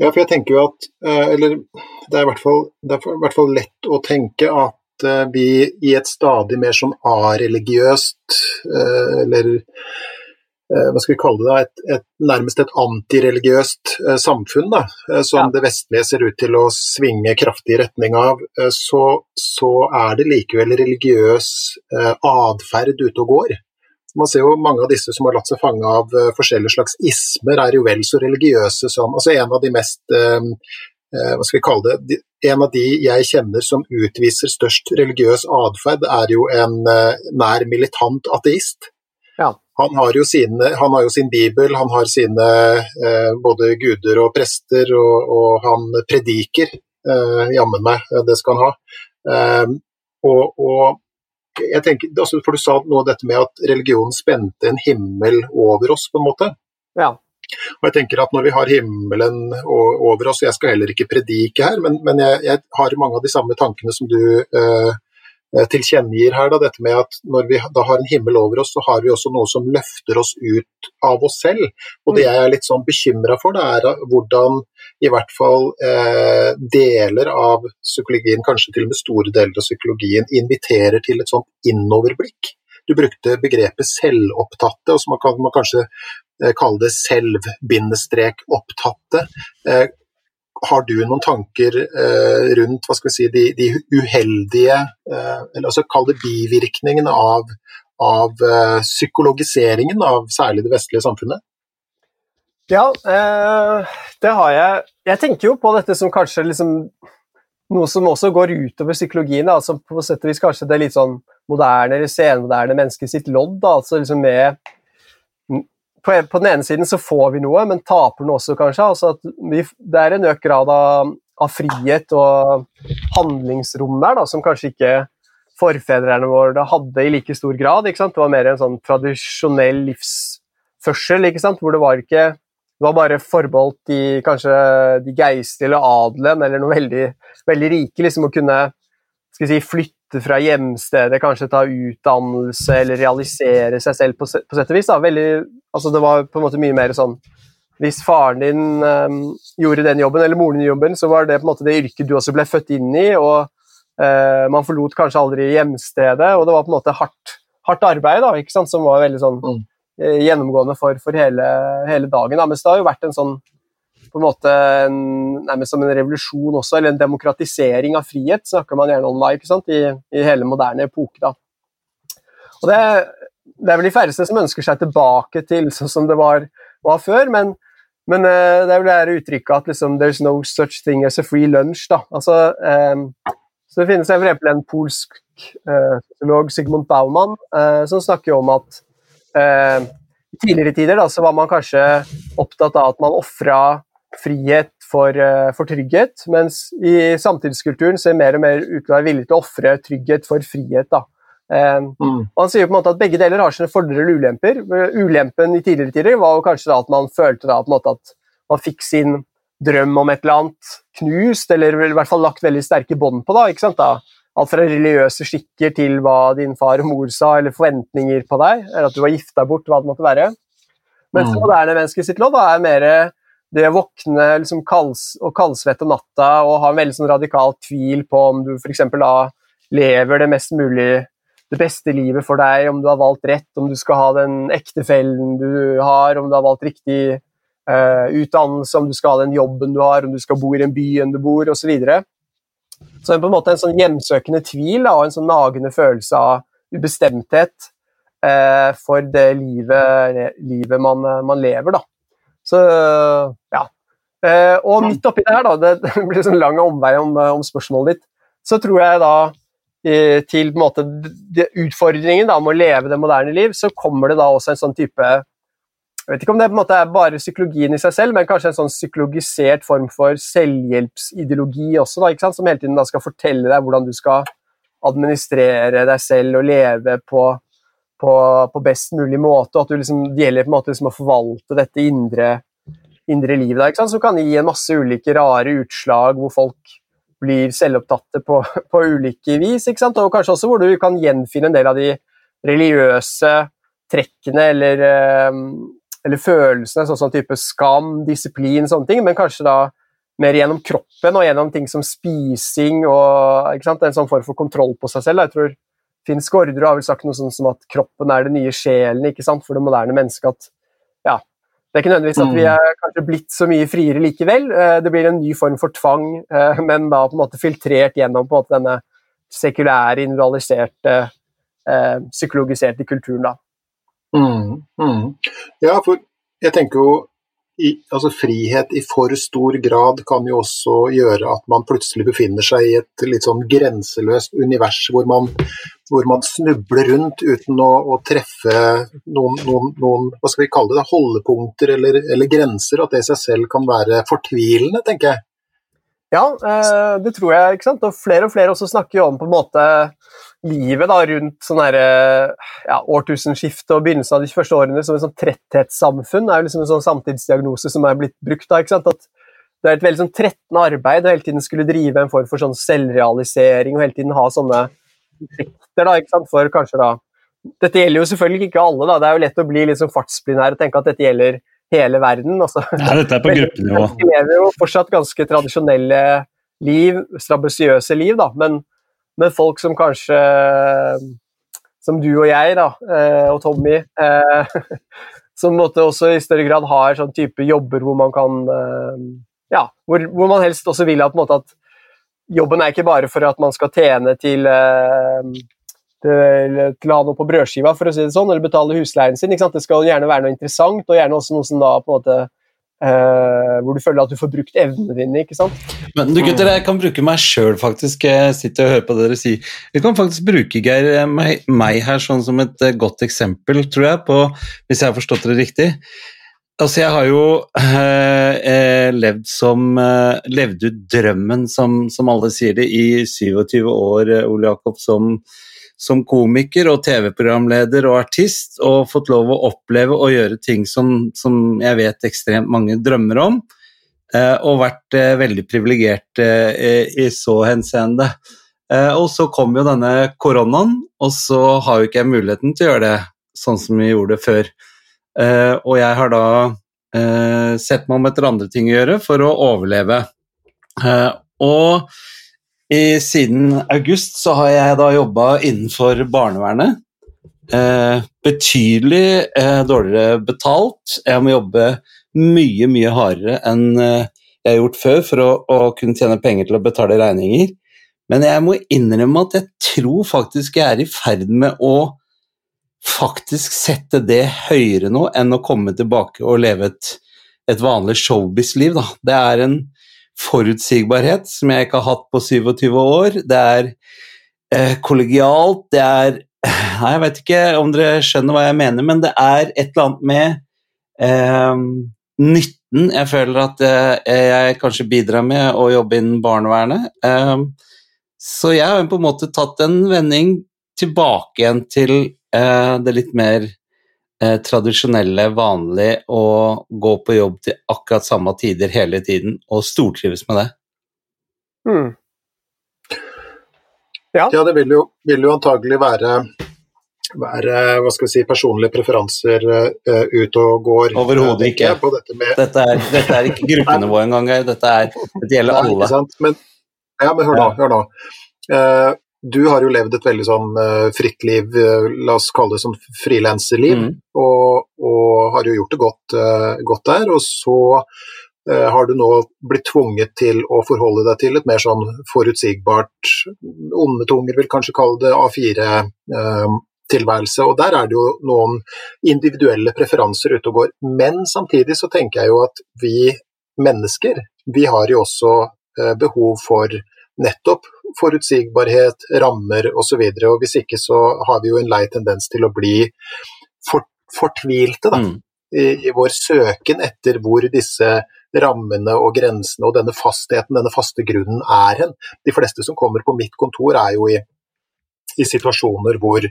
Ja, for jeg tenker jo at eh, Eller det er i hvert fall, det i hvert fall lett å tenke at eh, vi i et stadig mer sånn areligiøst eh, eller Eh, hva skal vi kalle det, et, et, nærmest et antireligiøst eh, samfunn, da, eh, som ja. det vestlige ser ut til å svinge kraftig i retning av, så, så er det likevel religiøs atferd ute og går. Man ser jo mange av disse som har latt seg fange av forskjellige slags ismer, er jo vel så religiøse som altså En av de mest hva skal vi kalle det, en av de jeg kjenner som utviser størst religiøs atferd, er jo en nær militant ateist. Ja. Han har, jo sine, han har jo sin bibel, han har sine eh, både guder og prester, og, og han prediker. Eh, Jammen meg, det skal han ha. Eh, og, og jeg tenker, altså, for Du sa noe dette med at religionen spente en himmel over oss, på en måte. Ja. Og jeg tenker at Når vi har himmelen over oss, jeg skal heller ikke predike her, men, men jeg, jeg, har mange av de samme tankene som du eh, Eh, tilkjennegir her, da, dette med at når vi da har en himmel over oss, så har vi også noe som løfter oss ut av oss selv. Og det mm. jeg er litt sånn bekymra for, det er hvordan i hvert fall eh, deler av psykologien, kanskje til og med store deler av psykologien, inviterer til et sånt innoverblikk. Du brukte begrepet selvopptatte, og så man kan man kanskje eh, kalle det selv-opptatte. Eh, har du noen tanker eh, rundt hva skal vi si, de, de uheldige, eh, eller altså kall det bivirkningene av, av eh, psykologiseringen av særlig det vestlige samfunnet? Ja, eh, det har jeg. Jeg tenker jo på dette som kanskje liksom noe som også går utover psykologien. Da, altså på sett og vis kanskje det litt sånn moderne eller senmoderne mennesket sitt lodd. Da, altså liksom med på, på, den ene siden så får vi noe, men taper noe også, kanskje. Altså vi, det er en økt grad av, av, frihet og handlingsrom der da, som kanskje ikke forfedrene våre hadde i like stor grad. Det var mer en sånn tradisjonell livsførsel, hvor det var ikke det var bare forbeholdt de, kanskje de geistlige eller adelen eller noe veldig, veldig rike liksom, å kunne si, flytte flytte fra hjemstedet, kanskje ta utdannelse eller realisere seg selv på, på sett og vis. Veldig, altså det var på en måte mye mer sånn Hvis faren din um, gjorde den jobben, eller moren din jobben, så var det på en måte det yrket du også ble født inn i, og uh, man forlot kanskje aldri hjemstedet, og det var på en måte hardt, hardt arbeid da, som var veldig sånn mm. uh, gjennomgående for, for hele, hele, dagen. Da. Mens det har jo vært en sånn på en måte en, nærmest som en revolusjon også, eller en demokratisering av frihet, snakker man gjerne om da, ikke sant, i, i hele moderne epoke. da. Og det, det, er vel de færreste som ønsker seg tilbake til sånn som det var, var før, men, men uh, det er vel det uttrykket at liksom, 'there's no such thing as a free lunch'. da. Altså, um, så Det finnes for eksempel en polsk uh, psykolog, Sigmund Baumann, uh, som snakker om at i tidligere tider da, så var man kanskje opptatt av at man ofra frihet for, uh, for, trygghet, mens i samtidskulturen ser mer og mer ut til å være villig til å ofre trygghet for frihet. da. Um, mm. Han sier på en måte at begge deler har sine fordeler og ulemper. Ulempen i tidligere tider var jo kanskje at man følte da, at man fikk sin drøm om et eller annet knust, eller i hvert fall lagt veldig sterke bånd på. da, da? alt fra religiøse skikker til hva din far og mor sa, eller forventninger på deg, eller at du var gifta bort, hva det måtte være. Mens Mm. moderne mennesker sitt lov da, er mer det å våkne liksom kalds, og kaldsvette om natta og ha en veldig sånn radikal tvil på om du f.eks. lever det mest mulig det beste livet for deg, om du har valgt rett, om du skal ha den ektefellen du har, om du har valgt riktig uh, utdannelse, om du skal ha den jobben du har, om du skal bo i den byen du bor, osv. Så, videre. så på en måte en sånn hjemsøkende tvil da, og en sånn nagende følelse av ubestemthet uh, for det livet, livet man, man lever, da. Så ja. Eh, og midt oppi det her, da, det, blir sånn lang omvei om, om spørsmålet ditt, så tror jeg da eh, til på en måte utfordringen da, med å leve det moderne liv, så kommer det da også en sånn type Jeg vet ikke om det på en måte er bare psykologien i seg selv, men kanskje en sånn psykologisert form for selvhjelpsideologi også, da, ikke sant? som hele tiden da skal fortelle deg hvordan du skal administrere deg selv og leve på, på, på best mulig måte, og at liksom, det gjelder på en måte liksom å forvalte dette indre, indre livet der, som kan gi en masse ulike rare utslag hvor folk blir selvopptatte på, på ulike vis, og kanskje også hvor du kan gjenfinne en del av de religiøse trekkene eller, eh, eller følelsene, sånn som type skam, disiplin, sånne ting, men kanskje da mer gjennom kroppen og gjennom ting som spising og en sånn form for kontroll på seg selv. Jeg tror Finn Skårderud har vel sagt noe sånn som at kroppen er det nye sjelen ikke sant? for det moderne mennesket. at ja, Det er ikke nødvendigvis at vi er kanskje blitt så mye friere likevel. Eh, Det blir en ny form for tvang, eh, men da på en måte filtrert gjennom på en måte denne sekulære, individualiserte, eh, psykologiserte kulturen. da. Mm, mm. Ja, for jeg tenker jo i, altså Frihet i for stor grad kan jo også gjøre at man plutselig befinner seg i et litt sånn grenseløst univers hvor man, hvor man snubler rundt uten å, å treffe noen, noen, noen, hva skal vi kalle det, holdepunkter eller, eller grenser. At det i seg selv kan være fortvilende, tenker jeg. Ja, eh, det tror jeg. ikke sant? Og flere og flere også snakker jo om på en måte livet da, rundt sånn her, ja, årtusenskiftet og begynnelsen av de første årene som en sånn tretthetssamfunn. er jo liksom en sånn samtidsdiagnose som er blitt brukt. da, ikke sant? At det er et veldig sånn trettende arbeid å hele tiden skulle drive en form for sånn selvrealisering og hele tiden ha sånne prosjekter da, ikke sant? for kanskje da Dette gjelder jo selvfølgelig ikke alle, da. det er jo lett å bli sånn fartsblind her og tenke at dette gjelder hele verden. Altså. Ja, dette er på gruppenivå. Vi lever jo fortsatt ganske tradisjonelle liv, strabasiøse liv, da, men, men folk som kanskje Som du og jeg, da, eh, og Tommy, eh, som måtte også i større grad har sånn type jobber hvor man kan eh, Ja, hvor, hvor man helst også vil at, måte, at jobben er ikke bare for at man skal tjene til til, til å ha noe på brødskiva, for å si det sånn, eller betale husleien sin. Det skal gjerne være noe interessant, og gjerne også noe som da på en måte eh, Hvor du føler at du får brukt evnene dine. ikke sant? Men du gutter, jeg kan bruke meg sjøl, faktisk. Jeg sitter og hører på dere si. Jeg kan faktisk bruke Geir, meg, meg her sånn som et eh, godt eksempel, tror jeg, på, hvis jeg har forstått det riktig. Altså, jeg har jo eh, levd som eh, Levd ut drømmen, som, som alle sier det, i 27 år, eh, Ole Jakob, som, som komiker og TV-programleder og artist, og fått lov å oppleve og gjøre ting som, som jeg vet ekstremt mange drømmer om. Eh, og vært eh, veldig privilegert eh, i så henseende. Og så kom jo denne koronaen, og så har jo ikke jeg muligheten til å gjøre det sånn som vi gjorde det før. Og jeg har da sett meg om etter andre ting å gjøre for å overleve. Og i, siden august så har jeg da jobba innenfor barnevernet. Eh, betydelig eh, dårligere betalt. Jeg må jobbe mye, mye hardere enn eh, jeg har gjort før for å, å, kunne tjene penger til å betale regninger. Men jeg må innrømme at jeg tror faktisk jeg er i ferd med å faktisk sette det høyere nå enn å komme tilbake og leve et, et vanlig showbiz-liv. Det er en forutsigbarhet som jeg ikke har hatt på 27 år. Det er eh, kollegialt, det er Nei, jeg vet ikke om dere skjønner hva jeg mener, men det er et eller annet med eh, nytten jeg føler at eh, jeg kanskje bidrar med å jobbe innen barnevernet. Eh, så jeg har på en måte tatt en vending tilbake igjen til eh, det litt mer eh, tradisjonelle, vanlig å gå på jobb til akkurat samme tider hele tiden, og stortrives med det. Mm. Ja, ja det vil jo, vil jo antagelig være være hva skal vi si, personlige preferanser uh, ut og går. Overhodet ikke. Dette, med... dette, er, dette, er, ikke gruppenivå engang. Dette, er, dette gjelder alle. Men, ja, men hør nå. Hør nå. Uh, du har jo levd et veldig sånn uh, fritt liv, la oss kalle det sånn frilanserliv, mm. og, og, har jo gjort det godt, godt der. Og så har du nå blitt tvunget til å forholde deg til et mer sånn forutsigbart, onde tunger vil kanskje kalle det, A4 tilværelse. Og der er det jo noen individuelle preferanser ute og går. Men samtidig så tenker jeg jo at vi mennesker, vi har jo også eh, behov for nettopp forutsigbarhet, rammer osv. Hvis ikke så har vi jo en lei tendens til å bli for, fortvilte, da. Mm. I, I, vår søken etter hvor disse rammene og grensene og denne fastheten, denne faste grunnen er hen. De fleste som kommer på mitt kontor er jo i i situasjoner hvor,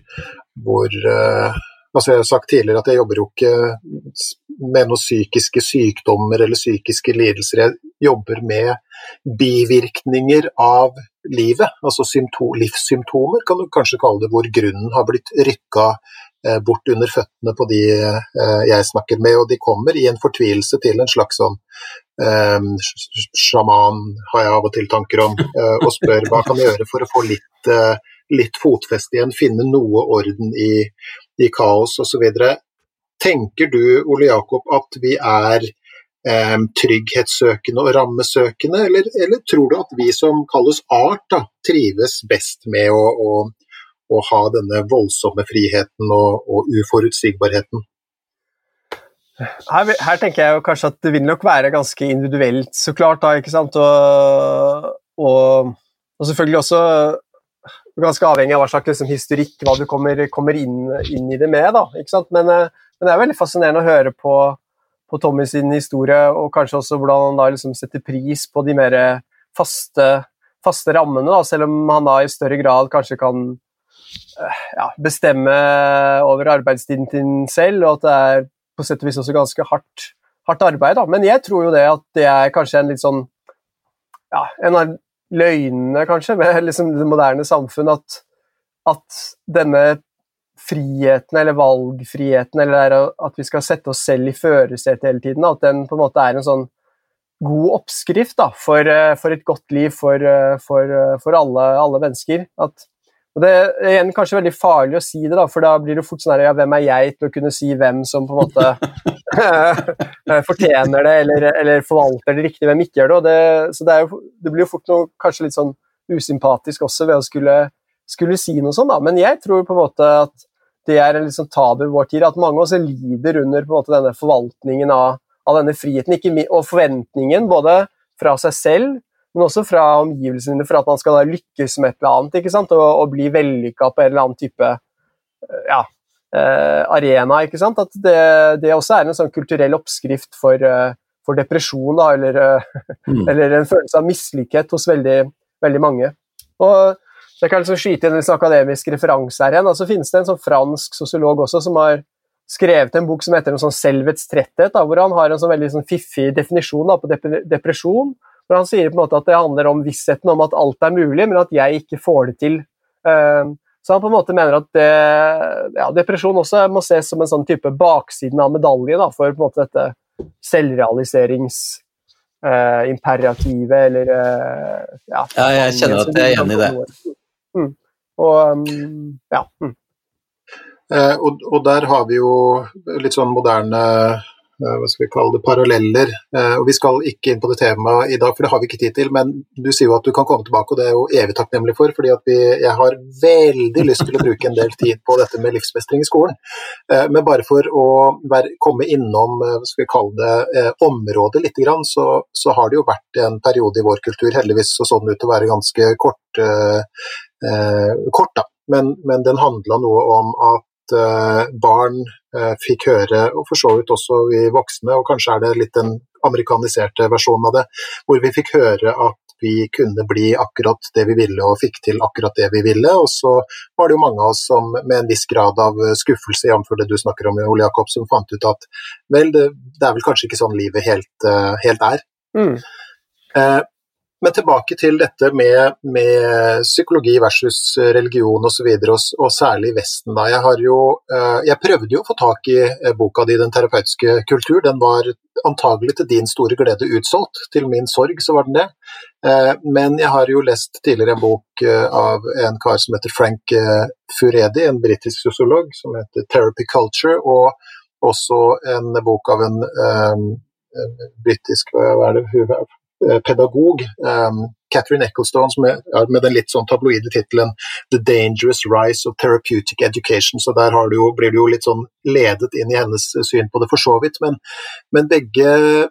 hvor uh, altså Jeg har sagt tidligere at jeg jobber jo ikke med noen psykiske sykdommer eller psykiske lidelser. Jeg jobber med bivirkninger av livet, altså livssymptomer, kan du kanskje kalle det, hvor grunnen har blitt rykka uh, bort under føttene på de uh, jeg snakker med, og de kommer i en fortvilelse til en slags sånn um, sjaman, har jeg av og til tanker om, og spør hva kan jeg gjøre for å få litt litt fotfeste igjen, finne noe orden i, i kaos osv. Tenker du, Ole Jakob, at vi er eh, trygghetssøkende og rammesøkende, eller, eller, tror du at vi som kalles art, da, trives best med å, å, å ha denne voldsomme friheten og, og uforutsigbarheten? Her, her, tenker jeg jo kanskje at det vil nok være ganske individuelt, så klart. da, ikke sant? Og, og, og selvfølgelig også ganske avhengig av hva slags liksom, historikk, hva du kommer, kommer inn, inn, i det med. Da, men, eh, men, det er veldig fascinerende å høre på, på Tommy sin historie, og kanskje også hvordan han da liksom setter pris på de mer faste, faste rammene, da, selv om han da i større grad kanskje kan eh, ja, bestemme over arbeidstiden sin selv, og at det er på sett og vis også ganske hardt, hardt arbeid. Da. Men jeg tror jo det at det er kanskje en litt sånn ja, en løgnene, kanskje, med liksom det moderne samfunn, at, at, denne friheten, eller valgfriheten, eller at vi skal sette oss selv i førersetet hele tiden, at den på en måte er en sånn god oppskrift da, for, eh, for et godt liv for, eh, for, eh, for alle, alle, mennesker. At, og Det er igjen kanskje veldig farlig å si det, da, for da blir det fort sånn her, ja, hvem er jeg til å kunne si hvem som på en måte fortjener det, eller, eller, forvalter det riktig, hvem ikke gjør det. det så det, jo, det, blir jo fort noe kanskje litt sånn usympatisk også ved å skulle, skulle si noe sånt, da. Men jeg tror på en måte at det er sånn tabu i vår tid, at mange av oss lider under måte denne forvaltningen av, av denne friheten ikke, og forventningen både fra seg selv men også fra omgivelsene for at man skal lykkes med et eller annet ikke sant? Og, og bli vellykka på en eller annen type eh, ja, eh, arena. ikke sant? At det, det, også er en sånn kulturell oppskrift for, uh, for depresjon, da, eller, uh, mm. eller, en følelse av mislykkethet hos veldig, veldig mange. Og jeg kan liksom skyte inn en akademisk referanse her igjen. Så finnes det en sånn fransk sosiolog også som har skrevet en bok som heter noe sånn 'Selvets tretthet', da, hvor han har en sånn veldig sånn fiffig definisjon da, på depresjon. Hvor Han sier på en måte at det handler om vissheten om at alt er mulig, men at jeg ikke får det til. Uh, så han på en måte mener at det, ja, depresjon også må ses som en sånn type baksiden av medaljen da, for på en måte dette selvrealiseringsimperativet, uh, eller uh, ja, ja, jeg kjenner at jeg er enig i det. Mm. Og um, ja. Mm. Eh, og, og, der har vi jo litt sånn moderne hva skal vi kalle det, paralleller. Eh, og Vi skal ikke inn på det temaet i dag, for det har vi ikke tid til. Men du sier jo at du kan komme tilbake, og det er jo evig takknemlig for. fordi jeg har veldig lyst til å bruke en del tid på dette med livsmestring i skolen. Eh, men bare for å være, komme innom hva skal vi kalle det, området litt, så, så, har det jo vært en periode i vår kultur, heldigvis så sånn ut til å være ganske kort, eh, kort da. Men, men den handla noe om at Eh, barn eh, fikk høre, og for så vidt også vi voksne, og kanskje er det litt den amerikaniserte versjonen av det, hvor vi fikk høre at vi kunne bli akkurat det vi ville og fikk til akkurat det vi ville. Og så var det jo mange av oss som med en viss grad av skuffelse, jf. det du snakker om, Ole Jakob, som fant ut at vel, det, det, er vel kanskje ikke sånn livet helt, uh, helt er. Mm. Uh, men tilbake til dette med, med psykologi versus religion osv., og, så og, og særlig i Vesten. Da. Jeg, jo, uh, jeg prøvde jo å få tak i uh, boka di 'Den terapeutiske kultur'. Den var antagelig til din store glede utsolgt. Til min sorg så var den det. Uh, men jeg har jo lest tidligere en bok av en kar som heter Frank Furedi, en britisk sosiolog, som heter 'Therapy Culture', og også en bok av en britisk hva er det, Eh, pedagog, um, Catherine Ecclestone, som er, med den litt sånn tabloide tittelen 'The Dangerous Rise of Therapeutic Education'. Så der du jo, blir du jo litt sånn ledet inn i hennes syn på det, for så vidt. Men, men begge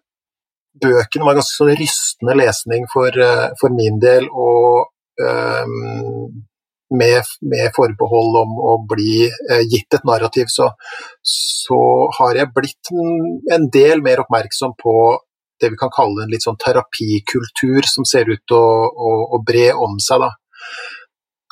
bøkene var ganske sånn rystende lesning for, uh, for min del, og um, med, med, forbehold om å bli eh, gitt et narrativ, så, så har jeg blitt en del mer oppmerksom på det vi kan kalle en litt sånn terapikultur som ser ut til å, å, å, bre om seg.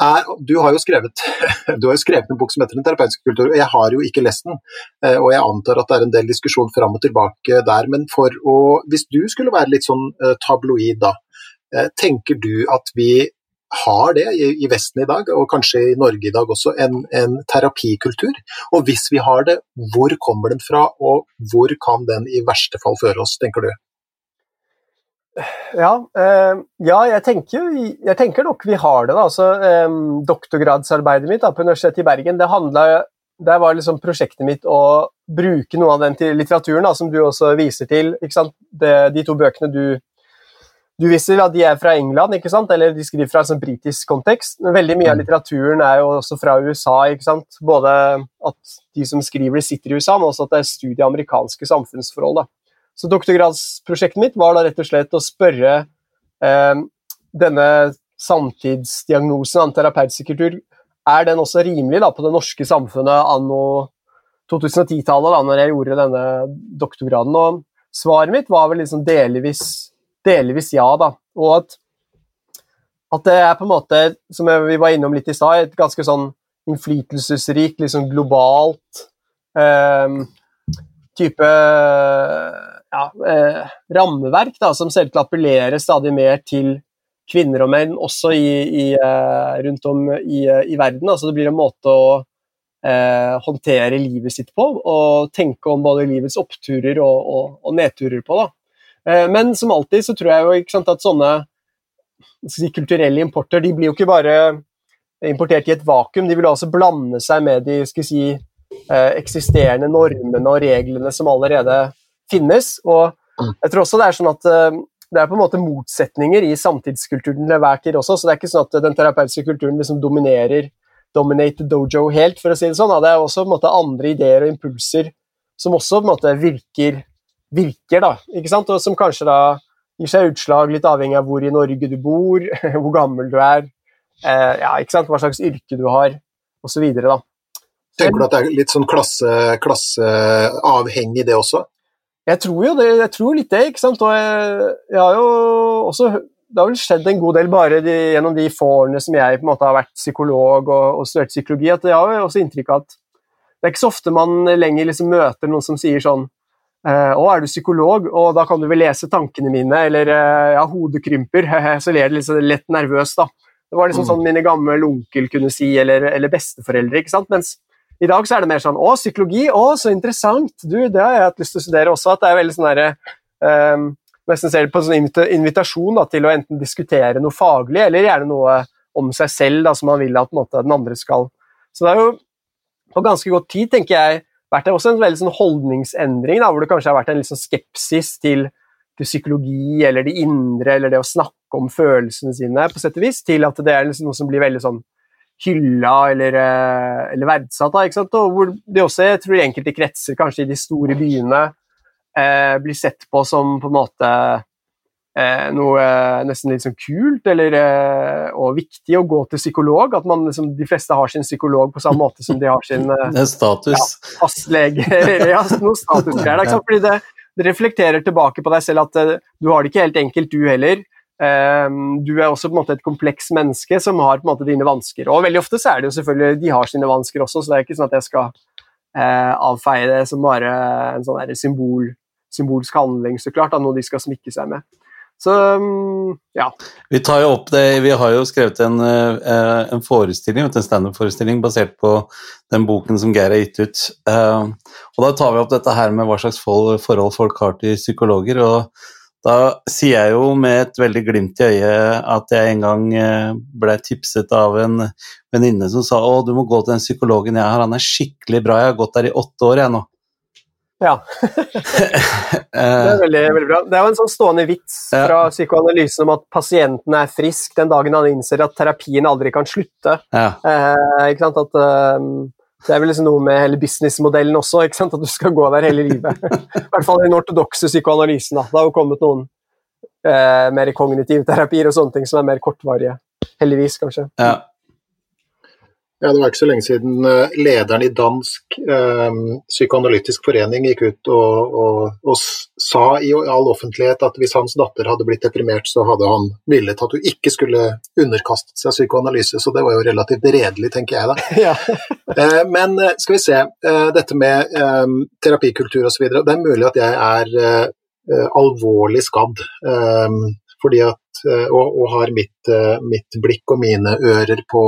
Er, du, har skrevet, du har jo skrevet en bok som heter Den terapeutiske kultur, og jeg har jo ikke lest den. Eh, og jeg antar at det er en del diskusjon fram og tilbake der. Men å, hvis du skulle være litt sånn eh, tabloid, da, eh, tenker du at vi har det i, Vesten i dag, og kanskje i Norge i dag også, en, en, terapikultur? Og hvis vi har det, hvor kommer den fra, og hvor kan den i verste fall føre oss, tenker du? Ja, eh, ja jeg, tenker, jeg, tenker, nok vi har det. da. Altså, eh, doktorgradsarbeidet mitt da, på Universitetet i Bergen det handlet, der var liksom prosjektet mitt å bruke noe av den til litteraturen da, som du også viser til. Det, de to bøkene du, du viser, da, de er fra England, eller de skriver fra en sånn britisk kontekst. Men veldig mye av mm. litteraturen er jo også fra USA. ikke sant? Både at de som skriver, sitter i USA, men også at det er studie av amerikanske samfunnsforhold. da. Så doktorgradsprosjektet mitt var da rett og slett å spørre eh, denne samtidsdiagnosen av terapeutisk er den også rimelig da, på det norske samfunnet anno 2010-tallet, da når jeg gjorde denne doktorgraden? Og svaret mitt var vel liksom delvis, delvis ja, da. Og at, at, det er på en måte, som vi var innom litt i stad, et ganske sånn innflytelsesrikt, liksom globalt eh, type ja, eh, rammeverk da, som selv appellerer stadig mer til kvinner og menn, også i, i, eh, rundt om i, eh, i, verden. Altså, det blir en måte å eh, håndtere livet sitt på, og tenke om både livets oppturer og, og, og nedturer på. Eh, men som alltid så tror jeg jo sant, at sånne si, kulturelle importer de blir jo ikke bare importert i et vakuum, de vil også blande seg med de skal si, eh, eksisterende normene og reglene som allerede finnes. Og mm. jeg tror også det er sånn at uh, det er på en måte motsetninger i samtidskulturen til hver tid også, så det er ikke sånn at den terapeutiske kulturen liksom dominerer dominate dojo helt, for å si det sånn. Det er også på en måte andre ideer og impulser som også måte virker, virker da, ikke sant? og som kanskje da gir seg utslag litt avhengig av hvor i Norge du bor, hvor gammel du er, eh, ja, hva slags yrke du har, osv. Tenker du at det er litt sånn klasseavhengig, klasse det også? Jeg tror jo det, jeg tror litt det, ikke sant. Og jeg, jeg har jo også Det har vel skjedd en god del bare de, gjennom de få årene som jeg på en måte har vært psykolog og, og studert psykologi, at jeg har jo også inntrykk av at det er ikke så ofte man lenger liksom møter noen som sier sånn «Eh, å, er du psykolog? Og da kan du vel lese tankene mine, eller «Eh, ja, hodet krymper. Så ler det litt, lett nervøs, da. Det var liksom mm. sånn mine gamle onkel kunne si, eller, eller besteforeldre. ikke sant? Mens i dag så er det mer sånn Å, psykologi, å, så interessant! Du, det har jeg hatt lyst til å studere også. At det er veldig sånn derre um, Nesten ser det på en sånn invitasjon da, til å enten diskutere noe faglig, eller gjerne noe om seg selv da, som man vil at måte, den andre skal. Så det har jo på ganske godt tid, tenker jeg, vært det også en veldig sånn holdningsendring, da, hvor det kanskje har vært en litt sånn skepsis til, til, psykologi eller det indre, eller det å snakke om følelsene sine, på sett og vis, til at det er liksom noe som blir veldig sånn hylla eller, eh, eller verdsatt. Da, ikke sant? Og hvor det også, jeg tror enkelte kretser, kanskje i de store byene, eh, blir sett på som på en måte eh, noe eh, nesten litt sånn kult eller, eh, og viktig å gå til psykolog. At man, liksom, de fleste har sin psykolog på samme måte som de har sin eh, status. Ja, fastlege. ja, noe status der, Fordi det, det reflekterer tilbake på deg selv at du har det ikke helt enkelt, du heller. Ehm, du er også på en måte et kompleks menneske som har på en måte dine vansker. Og veldig ofte så er det jo selvfølgelig de har sine vansker også, så det er ikke sånn at jeg skal eh, avfeie det som bare en sånn symbol, symbolsk handling, så klart, da, noe de skal smykke seg med. Så mm, ja. Vi tar jo opp det, vi har jo skrevet en, uh, en forestilling, en standup-forestilling basert på den boken som Geir har gitt ut. Uh, og da tar vi opp dette her med hva slags forhold folk har til psykologer. og da sier jeg jo med et veldig glimt i øyet at jeg en gang uh, ble tipset av en venninne som sa å, du må gå til den psykologen jeg har, han er skikkelig bra, jeg har gått der i åtte år jeg nå. Ja. det er veldig, veldig, bra. Det er jo en sånn stående vits fra psykoanalysen om at pasienten er frisk den dagen han innser at terapien aldri kan slutte. Ja. Eh, ikke sant? At, um, det er vel liksom noe med hele businessmodellen også, at du skal gå der hele livet. I hvert fall i den ortodokse psykoanalysen. Da. Det har jo kommet noen eh, mer kognitive terapier og sånne ting som er mer kortvarige. Heldigvis, kanskje. Ja. Ja, Det var ikke så lenge siden eh, lederen i Dansk eh, psykoanalytisk forening gikk ut og, og, og, sa i all offentlighet at hvis hans datter hadde blitt deprimert, så hadde han villet at hun ikke skulle underkastet seg psykoanalyse. Så det var jo relativt redelig, tenker jeg da. Ja. eh, men eh, skal vi se, eh, dette med eh, terapikultur osv. Det er mulig at jeg er alvorlig skadd. fordi at, og, og har mitt, mitt blikk og mine ører på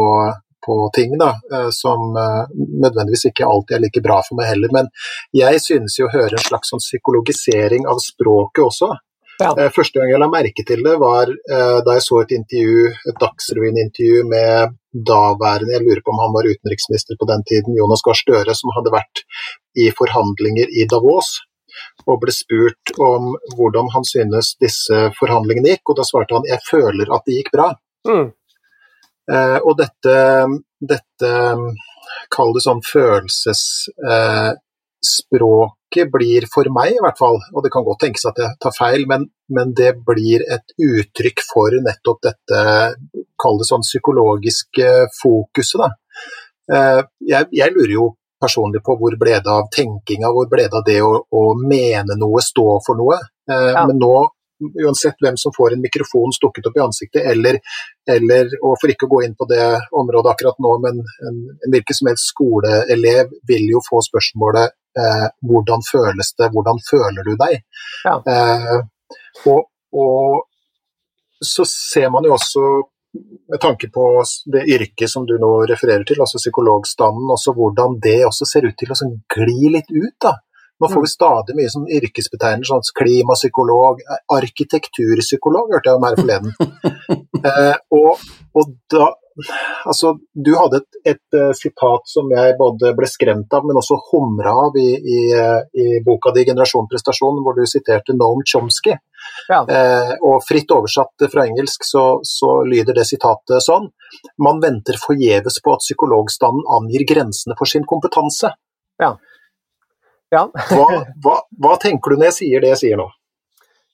på ting da, eh, som eh, nødvendigvis ikke alltid er like bra for meg heller. Men jeg synes jo å høre en slags sånn psykologisering av språket også. Ja. Eh, første gang jeg la merke til det, var da jeg så et intervju, et Dagsrevyen-intervju med daværende, jeg lurer på om han var utenriksminister på den tiden, Jonas Gahr Støre, som hadde vært i forhandlinger i Davos og ble spurt om hvordan han synes disse forhandlingene gikk, og da svarte han jeg føler at det gikk bra. Mm. Eh, og dette, dette kall det sånn følelsesspråket eh, blir for meg i hvert fall, og det kan godt tenkes at jeg tar feil, men, men det blir et uttrykk for nettopp dette, kall det sånn psykologiske fokuset. Da. Eh, jeg, jeg lurer jo personlig på hvor ble det av tenkinga, hvor ble det av det å, å mene noe, stå for noe. Ja. Men nå uansett hvem som får en mikrofon stukket opp i ansiktet, eller, eller og for ikke å gå inn på det området akkurat nå, men en, en hvilken som helst skoleelev vil jo få spørsmålet eh, hvordan føles det, hvordan føler du deg? Ja. Eh, og, og, så ser man jo også med tanke på det yrket som du nå refererer til, altså psykologstanden, også hvordan det også ser ut til å sånn gli litt ut. da nå får vi stadig mye sånn yrkesbetegnelser, sånn klimapsykolog, arkitekturpsykolog, hørte jeg om her forleden. eh, og, og, da Altså, du hadde et, et, eh, sitat som jeg både ble skremt av, men også humra av i, i, i, boka di 'Generasjon prestasjon', hvor du siterte Noam Chomsky. Ja. Eh, og fritt oversatt fra engelsk så, så lyder det sitatet sånn Man venter forgjeves på at psykologstanden angir grensene for sin kompetanse. Ja. Ja. hva, hva, hva, tenker du når jeg sier det jeg sier nå?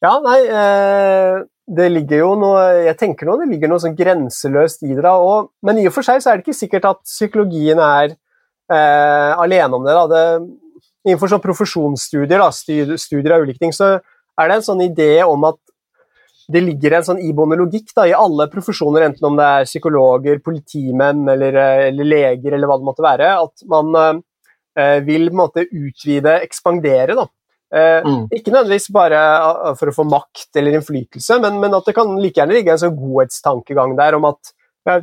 Ja, nei, eh, det ligger jo noe Jeg tenker nå det ligger noe sånn grenseløst i det. da, og, Men i og for seg så er det ikke sikkert at psykologien er eh, alene om det. da, det, Innenfor sånn profesjonsstudier, da, studier av ulike ting, så er det en sånn idé om at det ligger en sånn iboende logikk da, i alle profesjoner, enten om det er psykologer, politimenn eller, eh, eller leger eller hva det måtte være, at man eh, vil på en måte utvide, ekspandere. da. Eh, mm. Ikke nødvendigvis bare eh, for å få makt eller innflytelse, men, men at det kan like gjerne ligge en sånn godhetstankegang der om at ja,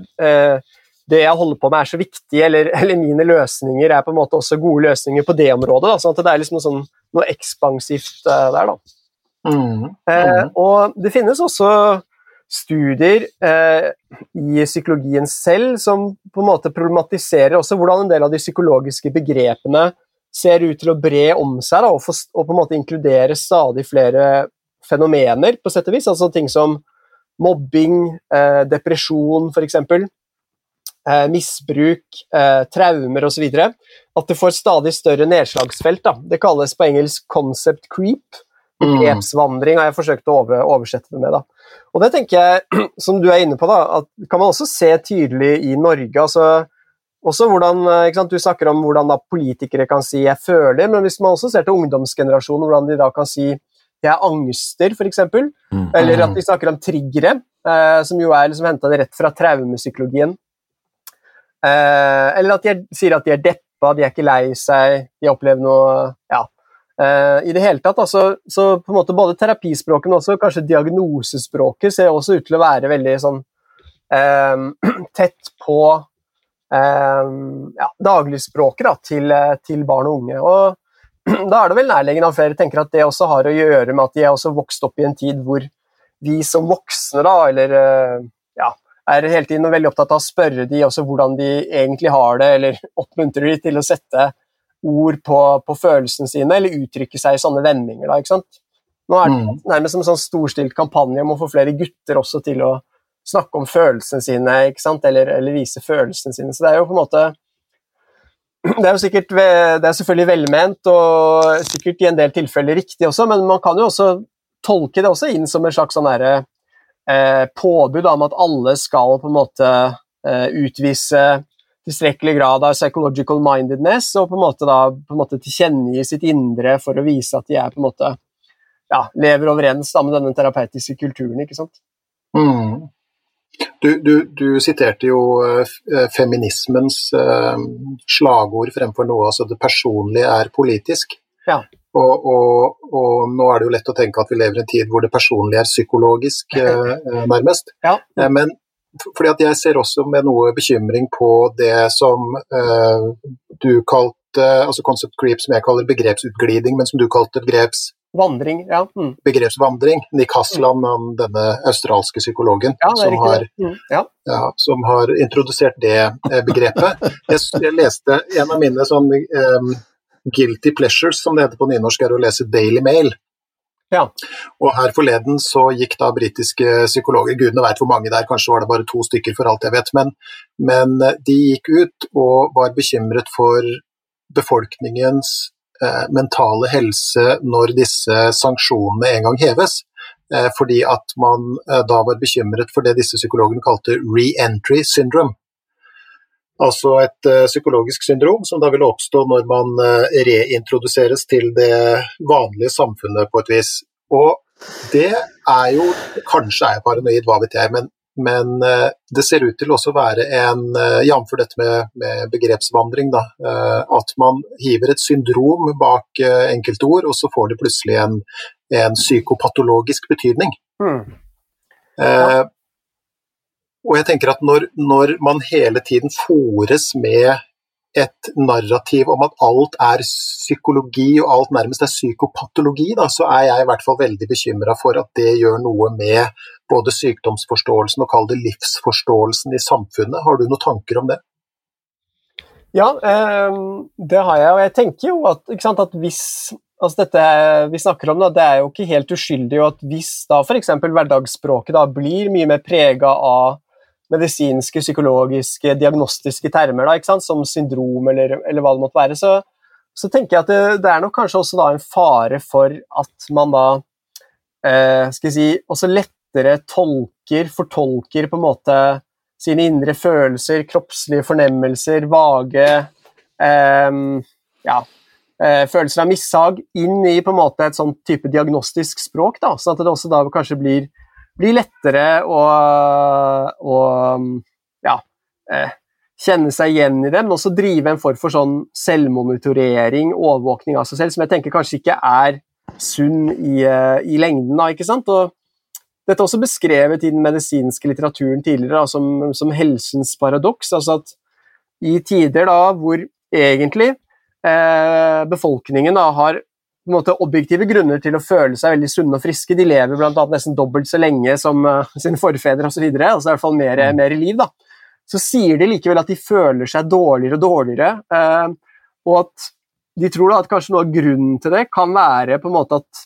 det jeg holder på med er så viktig, eller, eller, mine løsninger er på en måte også gode løsninger på det området. Da, sånn at det er liksom noe, sånn, noe ekspansivt der. da. Mm. Mm. og det finnes også studier eh, i psykologien selv som på en måte problematiserer også hvordan en del av de psykologiske begrepene ser ut til å bre om seg da, og, for, og, på en måte inkludere stadig flere fenomener, på sett og vis. Altså ting som mobbing, eh, depresjon f.eks., eh, misbruk, eh, traumer osv. At det får stadig større nedslagsfelt. Da. Det kalles på engelsk 'concept creep'. Begrepsvandring har jeg forsøkt å over, oversette det med. Da. Og det tenker jeg, som du er inne på, da, at kan man også se tydelig i Norge. altså også hvordan, Du snakker om hvordan politikere kan si 'jeg føler', men hvis man også ser til ungdomsgenerasjonen, hvordan de da kan si 'jeg angster', f.eks., mm. eller at de snakker om triggere, eh, som jo er liksom henta rett fra traumepsykologien. Eh, eller at de er, sier at de er deppa, de er ikke lei seg, de opplever noe ja, Uh, I det hele tatt, altså, så på en måte både terapispråket, men også kanskje diagnosespråket ser også ut til å være veldig sånn uh, tett på uh, ja, dagligspråket da, til, til, barn og unge. Og da er det vel nærliggende at flere tenker at det også har å gjøre med at de er også vokst opp i en tid hvor vi som voksne, da, eller ja, er hele tiden veldig opptatt av å spørre de også hvordan de egentlig har det, eller oppmuntrer de til å sette ord på, på følelsene sine, eller uttrykke seg i sånne vendinger. Da, ikke sant? Nå er det mm. nærmest som en sånn storstilt kampanje om å få flere gutter også til å snakke om følelsene sine, ikke sant? Eller, eller vise følelsene sine. Så det er jo på en måte det er jo sikkert, det er selvfølgelig velment og sikkert i en del tilfeller riktig også, men man kan jo også tolke det også inn som en slags sånn eh, påbud om at alle skal på en måte eh, utvise tilstrekkelig grad av psychological mindedness og på en måte da på en måte tilkjennegi sitt indre for å vise at de er på en måte ja, lever overens da, med denne terapeutiske kulturen. ikke sant? Mm. Du, du, du, siterte jo uh, feminismens eh, slagord fremfor noe, altså det personlige er politisk. Ja. Og, og, og, nå er det jo lett å tenke at vi lever i en tid hvor det personlige er psykologisk, eh, nærmest. Ja. men fordi at jeg ser også med noe bekymring på det som eh, du kalte altså concept creep, som jeg kaller begrepsutgliding, men som du kalte begreps... Vandring, ja. Mm. Begrepsvandring. Nick Haslam, mm. denne australske psykologen som har, mm. ja. Ja, som, har, introdusert det eh, begrepet. jeg, jeg, leste en av mine sånn um, guilty pleasures, som det heter på nynorsk, er å lese Daily Mail. Ja. Og her forleden så gikk da britiske psykologer, gudene veit hvor mange der, kanskje var det bare to stykker for alt jeg vet, men, men eh, de gikk ut og var bekymret for befolkningens eh, mentale helse når disse sanksjonene en gang heves. Eh, fordi at man eh, da var bekymret for det disse psykologene kalte re-entry syndrome. Altså et uh, psykologisk syndrom som da vil oppstå når man uh, reintroduseres til det vanlige samfunnet på et vis. Og det er jo Kanskje er jeg paranoid, hva vet jeg, men, men uh, det ser ut til også å være en Jf. dette med, med, begrepsvandring, da. At man hiver et syndrom bak enkelte ord, og så får det plutselig en, en psykopatologisk betydning. Mm. Ja. Og jeg tenker at når, når man hele tiden fòres med et narrativ om at alt er psykologi og alt nærmest er psykopatologi, da, så er jeg i hvert fall veldig bekymra for at det gjør noe med både sykdomsforståelsen og kall det livsforståelsen i samfunnet. Har du noen tanker om det? Ja, eh, det har jeg. Og jeg tenker jo at, sant, at hvis altså dette vi snakker om, da, det er jo ikke helt uskyldig. og at Hvis da f.eks. hverdagsspråket da blir mye mer prega av medisinske, psykologiske, diagnostiske termer, da, som syndrom eller, eller, hva det måtte være, så, så tenker jeg at det, det, er nok kanskje også en fare for at man da eh, skal jeg si, også lettere tolker, fortolker på en måte sine indre følelser, kroppslige fornemmelser, vage eh, ja, eh, følelser av mishag inn i på en måte et sånn type diagnostisk språk, da, sånn at det også da kanskje blir blir lettere å, å ja, eh, kjenne seg igjen i det, men også drive en form for sånn selvmonitorering, overvåkning av seg selv, som jeg tenker kanskje ikke er sunn i, eh, i lengden. Da, ikke sant? Og dette er også beskrevet i den medisinske litteraturen tidligere da, som, som, helsens paradoks. altså at i tider da hvor egentlig eh, befolkningen da har måte, objektive grunner til å føle seg veldig sunne og friske. De lever bl.a. nesten dobbelt så lenge som uh, sine forfedre osv. Altså i hvert fall mer, mm. mer liv. da. Så sier de likevel at de føler seg dårligere og dårligere, uh, og at de tror da at kanskje noe av grunnen til det kan være på en måte at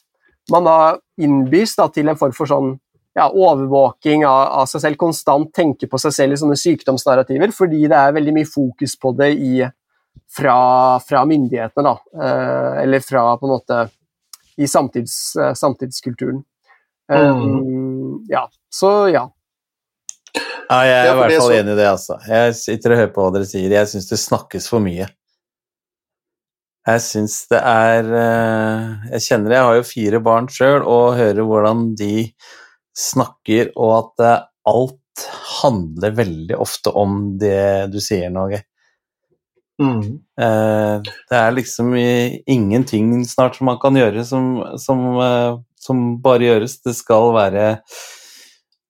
man da innbys da, til en form for sånn ja, overvåking av, av, seg selv, konstant tenke på seg selv i sånne sykdomsnarrativer, fordi det er veldig mye fokus på det i fra, fra myndighetene, da. Eh, eller fra på en måte i samtids, eh, samtidskulturen. Mm. Um, ja, så ja. Ja, jeg er i hvert fall enig i det, altså. Jeg sitter og hører på hva dere sier. Jeg syns det snakkes for mye. Jeg syns det er Jeg kjenner det, jeg har jo fire barn sjøl, og hører hvordan de snakker, og at alt handler veldig ofte om det du sier, Norge Mm. Eh, det er liksom ingenting snart som man kan gjøre som, som, eh, som, bare gjøres. Det skal være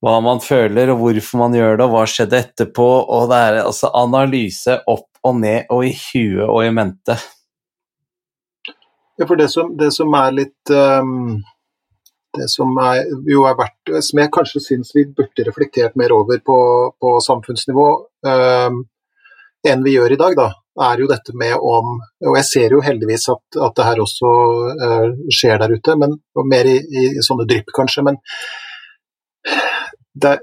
hva man føler, og hvorfor man gjør det, og hva skjedde etterpå. Og det er altså analyse opp og ned og i huet og i mente. Ja, for det som, det som er litt um, Det som er, jo er verdt Som jeg kanskje syns vi burde reflektert mer over på, på samfunnsnivå um, enn vi gjør i dag, da, er jo dette med om Og jeg ser jo heldigvis at, at det her også uh, skjer der ute, men mer i, i sånne drypp, kanskje. Men det,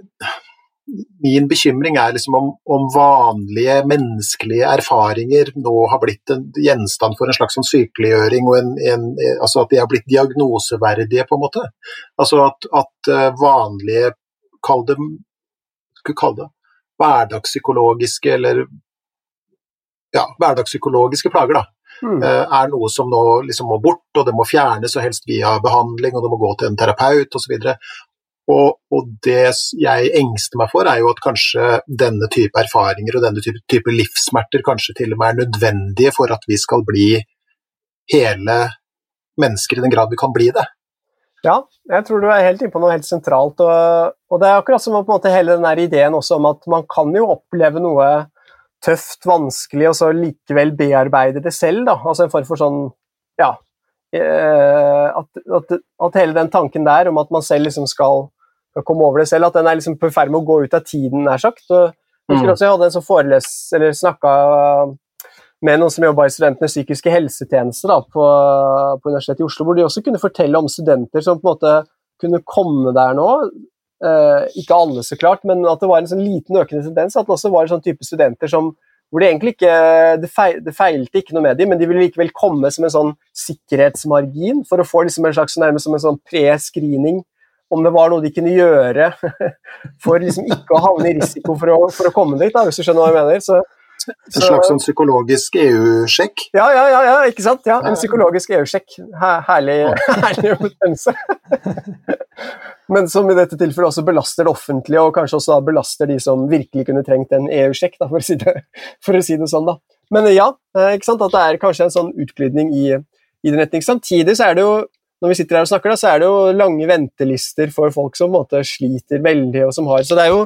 min bekymring er liksom om, om, vanlige menneskelige erfaringer nå har blitt en gjenstand for en slags sånn sykeliggjøring, og en, en, altså at de har blitt diagnoseverdige, på en måte. Altså at, at eh, vanlige, kall det, kall det hverdagspsykologiske eller ja, hverdagspsykologiske plager, da. Mm. Eh, er noe som nå liksom må bort, og det må fjernes, og helst via behandling, og det må gå til en terapeut osv. Og, og det jeg engster meg for, er jo at kanskje denne type erfaringer og denne type, type, livssmerter kanskje til og med er nødvendige for at vi skal bli hele mennesker i den grad vi kan bli det. Ja, jeg tror du er helt inne på noe helt sentralt. Og, og det er akkurat som på en måte hele den ideen også om at man kan jo oppleve noe tøft, vanskelig, og så likevel bearbeide det selv. da, altså En form for sånn ja, Eh, at, at, at, hele den tanken der om at man selv liksom skal, skal komme over det selv, at den er liksom på ferd med å gå ut av tiden, nær sagt. Og, jeg, husker også, jeg hadde en som foreles, eller snakka med noen som jobba i studentenes psykiske helsetjeneste da, på, på, Universitetet i Oslo, hvor de også kunne fortelle om studenter som på en måte kunne komme der nå. Eh, ikke alle, så klart, men at det var en sånn liten økende tendens. At det også var en sånn type studenter som hvor det egentlig ikke det, feil, det, feilte ikke noe med dem, men de ville likevel komme som en sånn sikkerhetsmargin for å få liksom en slags nærmest som en sånn pre-screening om det var noe de kunne gjøre for liksom ikke å havne i risiko for å, for å komme dit, da, hvis du skjønner hva jeg mener. Så, en slags sånn psykologisk EU-sjekk? Ja, ja, ja, ja, ikke sant? Ja, en psykologisk EU-sjekk. Herlig, herlig men som i dette tilfellet også belaster det offentlige, og kanskje også belaster de som virkelig kunne trengt en EU-sjekk, for, si for å si det sånn. da. Men ja, eh, ikke sant, at det er kanskje en sånn utglidning i, i den retning. Samtidig så er det jo når vi sitter her og snakker, da, så er det jo lange ventelister for folk som på en måte sliter veldig, og som har Så det er jo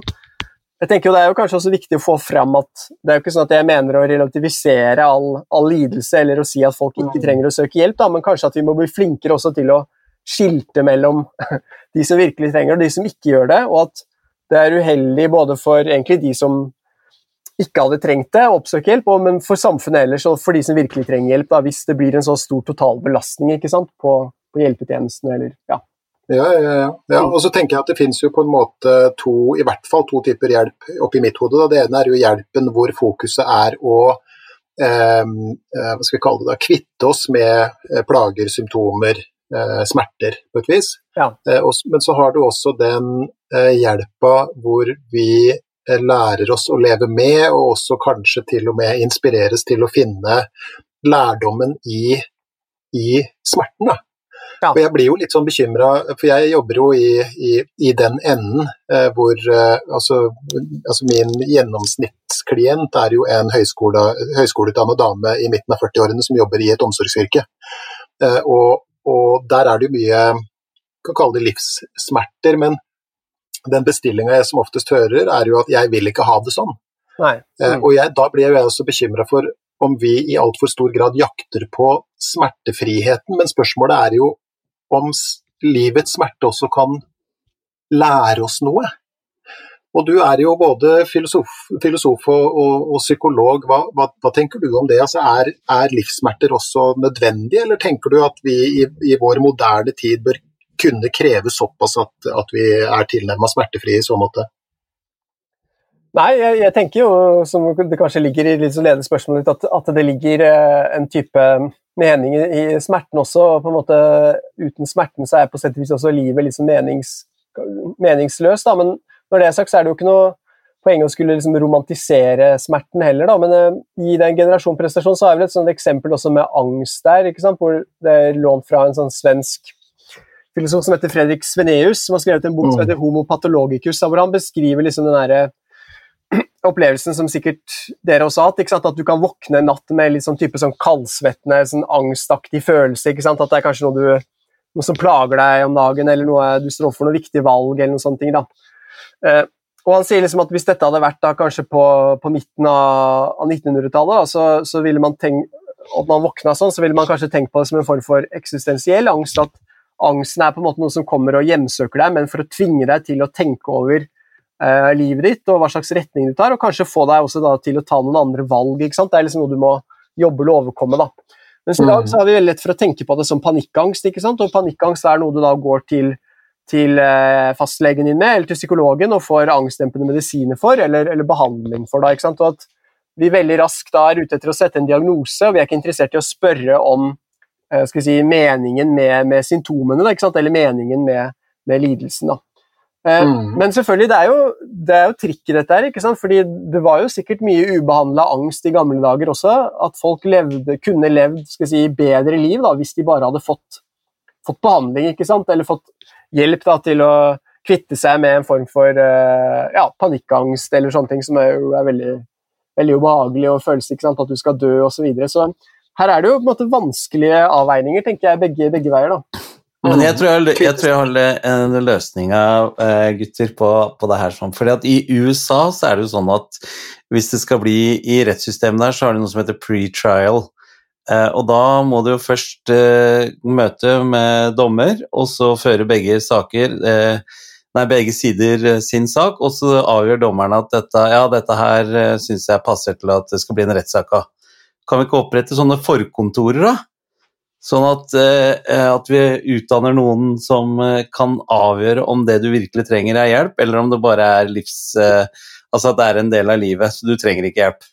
jeg tenker jo Det er jo kanskje også viktig å få fram at det er jo ikke sånn at jeg mener å relativisere all, all lidelse eller å si at folk ikke trenger å søke hjelp, da, men kanskje at vi må bli flinkere også til å skilte mellom de som virkelig trenger det, og de som ikke gjør det, og at det er uheldig både for egentlig de som ikke hadde trengt det, å oppsøke hjelp, men for samfunnet ellers og for de som virkelig trenger hjelp, da, hvis det blir en så stor totalbelastning ikke sant, på, på hjelpetjenestene eller ja. Ja, ja, ja. ja, Og så tenker jeg at det finnes jo på en måte to, i hvert fall to typer hjelp oppi mitt hode. Da. Det ene er jo hjelpen hvor fokuset er å eh, hva skal vi kalle det da, kvitte oss med eh, plager, symptomer, eh, smerter, på et vis. Ja. Eh, og, men så har du også den eh, hjelpa hvor vi eh, lærer oss å leve med, og også kanskje til og med inspireres til å finne lærdommen i, i smerten. da. Ja. Og jeg blir jo litt sånn bekymra, for jeg jobber jo i, i, i den enden eh, hvor eh, altså, altså, min gjennomsnittsklient er jo en høyskole, høyskoleutdannet dame i midten av 40-årene som jobber i et omsorgsyrke. Eh, og, og der er det jo mye kan kalle det livssmerter, men den bestillinga jeg som oftest hører, er jo at 'jeg vil ikke ha det sånn'. Eh, mm. og jeg, da blir jeg også bekymra for om vi i altfor stor grad jakter på smertefriheten, men spørsmålet er jo om livets smerte også kan lære oss noe. Og du er jo både filosof, filosof og, og, og, psykolog. Hva, hva, hva, tenker du om det? Altså, er, er, livssmerter også nødvendig, eller tenker du at vi i, i vår moderne tid bør kunne kreve såpass at, at vi er tilnærma smertefrie i så måte? Nei, jeg, jeg, tenker jo, som det kanskje ligger i litt så ledende spørsmålet at, at, det ligger eh, en type mening i smerten også. og på en måte Uten smerten så er på sett og vis også livet liksom menings, meningsløst. Da. Men når det er sagt, så er det jo ikke noe poeng å skulle liksom romantisere smerten heller, da. Men uh, i den generasjonprestasjonen så har vel et sånt eksempel også med angst der, ikke sant? hvor det er lånt fra en sånn svensk filosof som heter Fredrik Sveneus, som har skrevet en bok som mm. heter Homo patologicus, hvor han beskriver liksom den derre opplevelsen som sikkert dere også har hatt, at du kan våkne en natt med litt sånn type sånn kaldsvettende, sånn angstaktig følelse. At det er kanskje noe, du, noe, som plager deg om dagen, eller noe, du står overfor noe viktig valg. eller noen sånne Da. Eh, og han sier liksom at Hvis dette hadde vært da kanskje på, på midten av, av 1900-tallet, så, så, ville man tenkt at man våkna sånn, så ville man kanskje tenkt på det som en form for eksistensiell angst. At angsten er på en måte noe som kommer og hjemsøker deg, men for å tvinge deg til å tenke over eh, livet ditt og hva slags retning du tar, og kanskje få deg også da til å ta noen andre valg. Det er liksom noe du må jobbe og overkomme. da. Mens i dag mm. så har vi veldig lett for å tenke på det som panikkangst, ikke sant? og panikkangst er noe du da går til, til eh, fastlegen din med, eller til psykologen og får angstdempende medisiner for, eller, eller behandling for. da, ikke sant? Og at vi veldig raskt da er ute etter å sette en diagnose, og vi er ikke interessert i å spørre om skal skal si, meningen med, med symptomene, da, ikke sant? eller meningen med, med lidelsen. da. Eh, mm. Men selvfølgelig, det er jo, det er jo trikk i dette her. ikke sant? Fordi det var jo sikkert mye ubehandla angst i gamle dager også. At folk levde, kunne levd skal si, bedre liv da, hvis de bare hadde fått, fått behandling, ikke sant? eller fått hjelp da, til å kvitte seg med en form for uh, ja, panikkangst eller sånne ting som er, er veldig, veldig ubehagelig og føles ikke sant, at du skal dø osv. Så, videre. så her er det jo på en måte vanskelige avveininger, tenker jeg, begge, begge veier. da. Men jeg tror jeg, jeg, tror jeg holder en løsning av gutter, på, på, det her sånn. Fordi at i USA så er det jo sånn at hvis det skal bli i rettssystemet der, så har de noe som heter pre-trial. Uh, og da må du jo først uh, møte med dommer, og så føre begge saker Nei, begge sider sin sak, og så avgjør dommeren at dette, ja, dette her syns jeg passer til at det skal bli en rettssak av. Kan vi ikke opprette sånne forkontorer, da? Sånn at, eh, at, vi utdanner noen som eh, kan avgjøre om det du virkelig trenger er hjelp, eller om det bare er livs... Eh, altså at det er en del av livet, så du trenger ikke hjelp.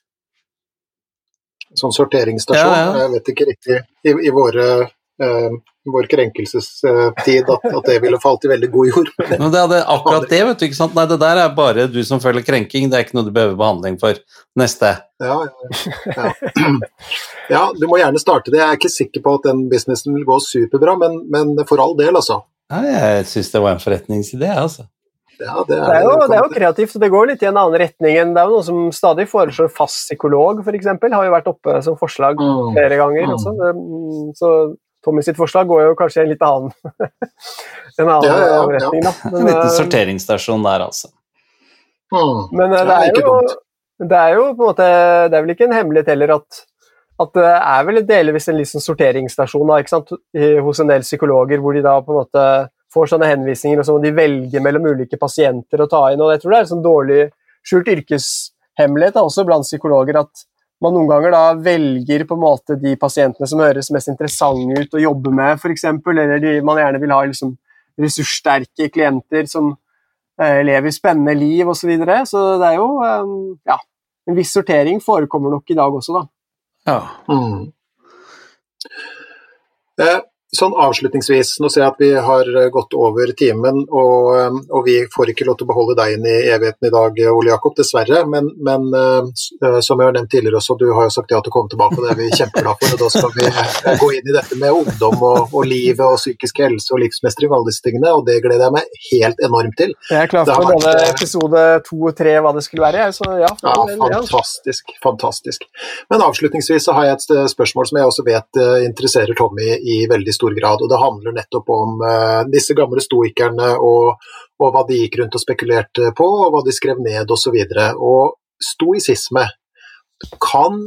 Sånn sorteringsstasjon, ja, ja. jeg vet ikke riktig. I, i våre uh, vår krenkelsestid at, at, det ville falt i veldig god jord. Men det er akkurat det, vet du. ikke sant? Nei, det der er bare du som føler krenking, det er ikke noe du behøver behandling for. Neste. Ja, ja, ja. ja, du må gjerne starte det. Jeg er ikke sikker på at den businessen vil gå superbra, men, men for all del, altså. Ja, jeg syns det var en forretningsidé, altså. Ja, det, er, det, er jo, det, er, jo, kreativt, og det går litt i en annen retning enn Det er jo noen som stadig foreslår fast psykolog, f.eks. Har jo vært oppe som forslag mm. flere ganger. Mm. Også. Mm, så Tommy sitt forslag går jo kanskje i en litt annen, en annen ja, ja, retning. Da. Men, en liten eh, sorteringsstasjon der, altså. Mm, men eh, det er, jo, det er jo på en måte Det er vel ikke en hemmelighet heller at, at det er vel delvis en liksom sorteringsstasjon da, ikke sant? hos en del psykologer, hvor de da på en måte får sånne henvisninger, og så må de velge mellom ulike pasienter å ta inn. og Jeg tror det er en sånn dårlig skjult yrkeshemmelighet da, også blant psykologer at man noen ganger da velger på en måte de pasientene som høres mest interessante ut å jobbe med, f.eks., eller de man gjerne vil ha liksom, ressurssterke klienter som eh, lever spennende liv osv. Så, videre. så det er jo um, ja, en viss sortering forekommer nok i dag også, da. Ja. Mm. Eh, Sånn avslutningsvis, nå ser jeg at vi har eh, gått over timen, og, eh, og, vi får ikke lov til å beholde deg inn i evigheten i dag, Ole Jakob, dessverre. Men, men som jeg har nevnt tidligere også, du har jo sagt ja til å komme tilbake, og det er vi kjempeglade for. og Da skal vi gå inn i dette med ungdom og, og livet og psykisk helse og livsmestring og alle disse tingene, og det gleder jeg meg helt enormt til. Jeg er klar for både episode to og tre, hva det skulle være. Så ja, ja, fantastisk. Fantastisk. Men avslutningsvis så har jeg et spørsmål som jeg også vet interesserer Tommy i veldig stor stor grad. Og det handler nettopp om uh, disse gamle stoikerne og, og, hva de gikk rundt og spekulerte på, og hva de skrev ned osv. Og, så og stoisisme, kan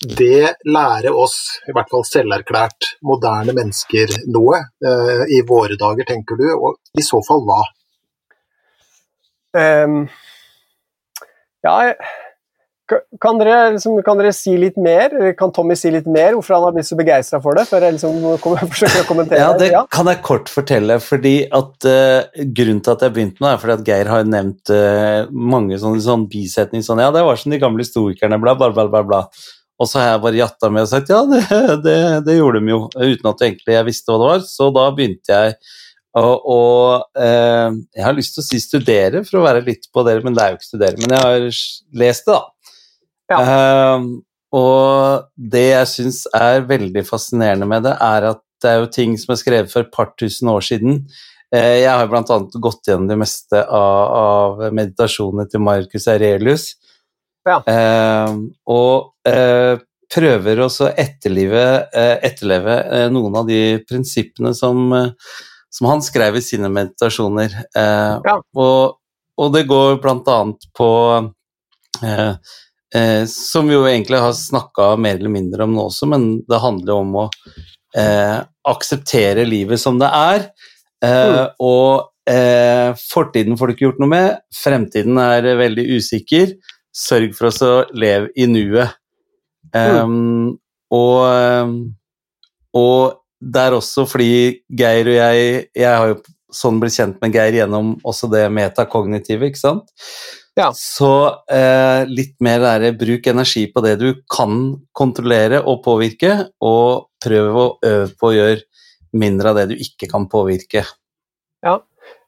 det lære oss, i hvert fall selverklært moderne mennesker, noe uh, i våre dager, tenker du? Og i så fall hva? Um, ja, jeg kan dere, liksom, kan dere, si litt mer? Kan Tommy si litt mer hvorfor han har blitt så begeistra for det? før jeg liksom forsøker å kommentere? Ja, Det ja. kan jeg kort fortelle. fordi at uh, Grunnen til at jeg begynte med det, er fordi at Geir har nevnt uh, mange sånne, sånne bisetninger sånn Ja, det var som de gamle historikerne, bla, bla, bla, bla. bla. Og så har jeg bare jatta med og sagt ja, det, det, det gjorde de jo, uten at egentlig jeg visste hva det var. Så da begynte jeg og, og eh, jeg har lyst til å si studere, for å være litt på dere, men det er jo ikke studere. Men jeg har lest det, da. Ja. Uh, og det jeg syns er veldig fascinerende med det, er at det er jo ting som er skrevet for et par tusen år siden. Uh, jeg har bl.a. gått gjennom det meste av, av meditasjonene til Marcus Aurelius, Ja. Uh, og eh, prøver også å eh, etterleve noen av de prinsippene som, som han skrev i sine meditasjoner. Ja. og, og det går annet på eh, eh, Som vi jo egentlig har snakka mer eller mindre om nå også, men det handler jo om å eh, akseptere livet som det er. Eh, Og eh, fortiden får du ikke gjort noe med, fremtiden er veldig usikker. Sørg for oss å leve i nuet. Um, og, um, og det er også fordi Geir og jeg Jeg har jo sånn blitt kjent med Geir gjennom også det metakognitive, ikke sant? Ja. Så eh, litt mer der, bruk energi på det du kan kontrollere og påvirke, og prøv å øve på å gjøre mindre av det du ikke kan påvirke. Ja,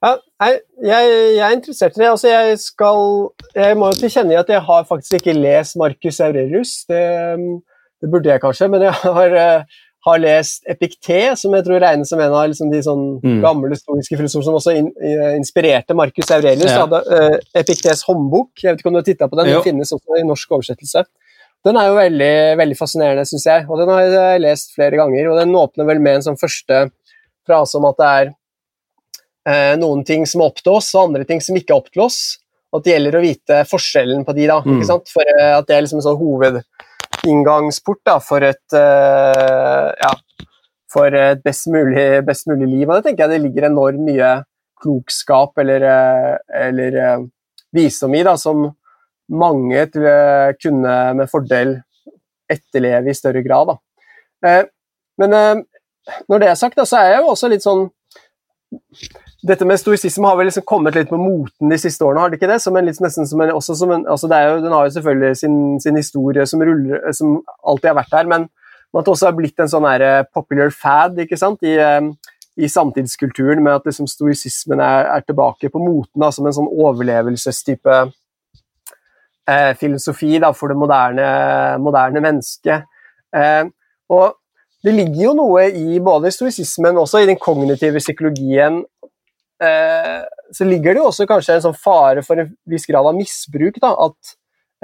ja jeg, jeg er interessert i det. Altså, jeg, skal, jeg må jo tilkjenne at jeg har faktisk ikke lest Marcus Aurelius. Det, det burde jeg kanskje, men jeg har, eh, har lest Epikté, som jeg tror regnes som en av liksom, de sånn, Mm. gamle historiske filosofer som også in, eh, inspirerte Markus Aurelius. Ja. Hadde, uh, Epiktés håndbok, jeg vet ikke om du har titta på den, Jo. den finnes også i norsk oversettelse. Den er jo veldig, veldig fascinerende, syns jeg, og den har jeg lest flere ganger. og Den åpner vel med en sånn første frase om at det er eh, noen ting som er opp til oss, og andre ting som ikke er opp til oss. Og at det gjelder å vite forskjellen på de, da. Mm. For eh, at det er liksom en sånn hovedinngangsport da, for et uh, ja, for et best mulig, best mulig liv. Og det tenker jeg det ligger enormt mye klokskap eller, eh, eller eh, visdom i, da, som mange kunne med fordel etterleve i større grad. Da. Men når det er sagt, så er jeg jo også litt sånn dette med stoisisme har vel liksom kommet litt på moten de siste årene, har det ikke det? Som en, litt, nesten som en, som en, altså jo, den har jo selvfølgelig sin, sin historie som, ruller, som alltid har vært der, men at det også har blitt en sånn her, eh, popular fad ikke sant? I, eh, i samtidskulturen, med at liksom stoisismen er, er tilbake på moten da, som en sånn overlevelsestype eh, filosofi da, for det moderne, moderne mennesket. Eh, og det ligger jo noe i både stoisismen og i den kognitive psykologien eh, så ligger det jo også kanskje en sånn fare for en viss grad av misbruk. Da, at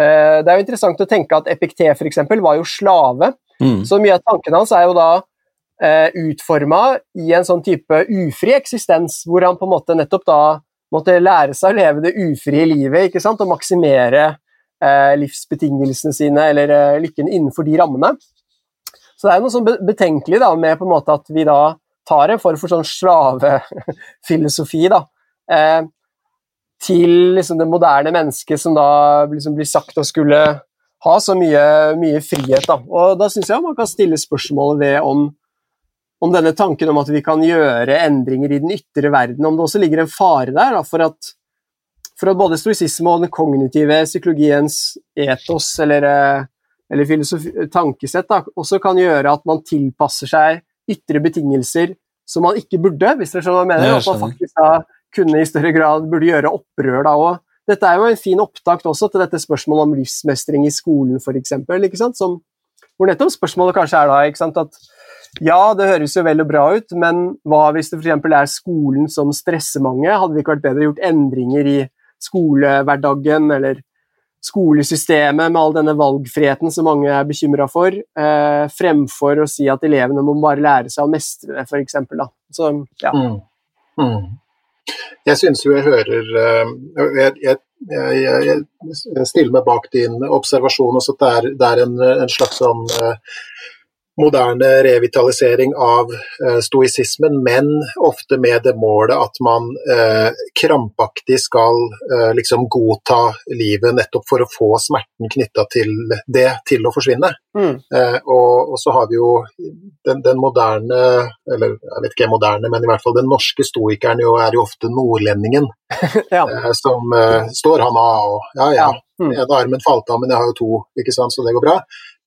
eh, Det er jo interessant å tenke at Epikté eksempel, var jo slave, Mm. så mye av tankene hans er jo da eh, utforma i en sånn type ufri eksistens, hvor han på en måte nettopp da måtte lære seg å leve det ufrie livet ikke sant? og maksimere eh, livsbetingelsene sine eller eh, lykken innenfor de rammene. Så det er noe sånn betenkelig da, med på en måte at vi da tar en form for sånn slavefilosofi da, eh, til liksom det moderne mennesket som da liksom blir sagt å skulle ha så mye, mye frihet. Da. Og da syns jeg man kan stille spørsmål ved om, om denne tanken om at vi kan gjøre endringer i den ytre verden, om det også ligger en fare der da, for, at, for at både stoisisme og den kognitive psykologiens etos eller, eh, eller tankesett da, også kan gjøre at man tilpasser seg ytre betingelser som man ikke burde, hvis dere skjønner hva jeg mener. At man faktisk da kunne i større grad burde gjøre opprør da òg. Dette er jo en fin opptakt også til dette spørsmålet om livsmestring i skolen, f.eks. Hvor nettopp spørsmålet kanskje er da ikke sant, at ja, det høres jo vel og bra ut, men hva hvis det f.eks. er skolen som stresser mange? Hadde det ikke vært bedre gjort endringer i skolehverdagen eller skolesystemet med all denne valgfriheten som mange er bekymra for, eh, fremfor å si at elevene må bare lære seg å mestre det, f.eks. Ja. Mm. Mm. Jeg syns jo jeg hører eh, jeg, jeg, jeg, jeg stiller meg bak din observasjon også, at det er, det er en, en slags sånn eh, moderne revitalisering av eh, stoisismen, men ofte med det målet at man eh, krampaktig skal eh, liksom godta livet nettopp for å få smerten knytta til det til å forsvinne. Mm. Eh, og, og så har vi jo den, den moderne, eller jeg vet ikke moderne, men i hvert fall den norske stoikeren jo er jo ofte nordlendingen, ja. som står han av og ja ja, Mm. den ene armen falt av, men jeg har jo to, ikke sant, så det går bra.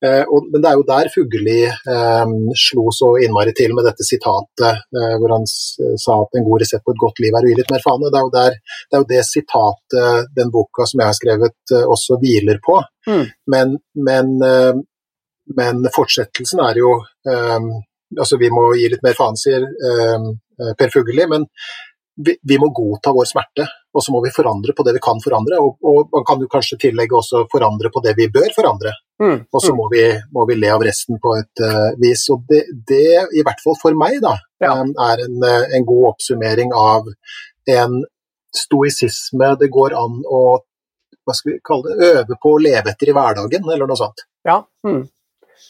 Eh, og, men det er jo der Fugelli eh, slo så innmari til med dette sitatet, eh, hvor han sa at en god resept på et godt liv er å gi litt mer faen. Det er jo, der, det, er jo det sitatet den boka som jeg har skrevet, eh, også hviler på. Mm. Men, men, eh, men fortsettelsen er jo eh, Altså, vi må gi litt mer faen, sier eh, Per Fugelli, men vi, vi, må godta vår smerte, og så må vi forandre på det vi kan forandre. Og, og man kan jo kanskje tillegge også forandre på det vi bør forandre. Mm. Og så mm. må vi, må vi, le av resten på et uh, vis. Og det, det, i hvert fall for meg, da, ja. um, er en, eh, en, god oppsummering av en stoisisme det går an å hva skal vi kalle det, øve på å leve etter i hverdagen, eller noe sånt. Ja, mm.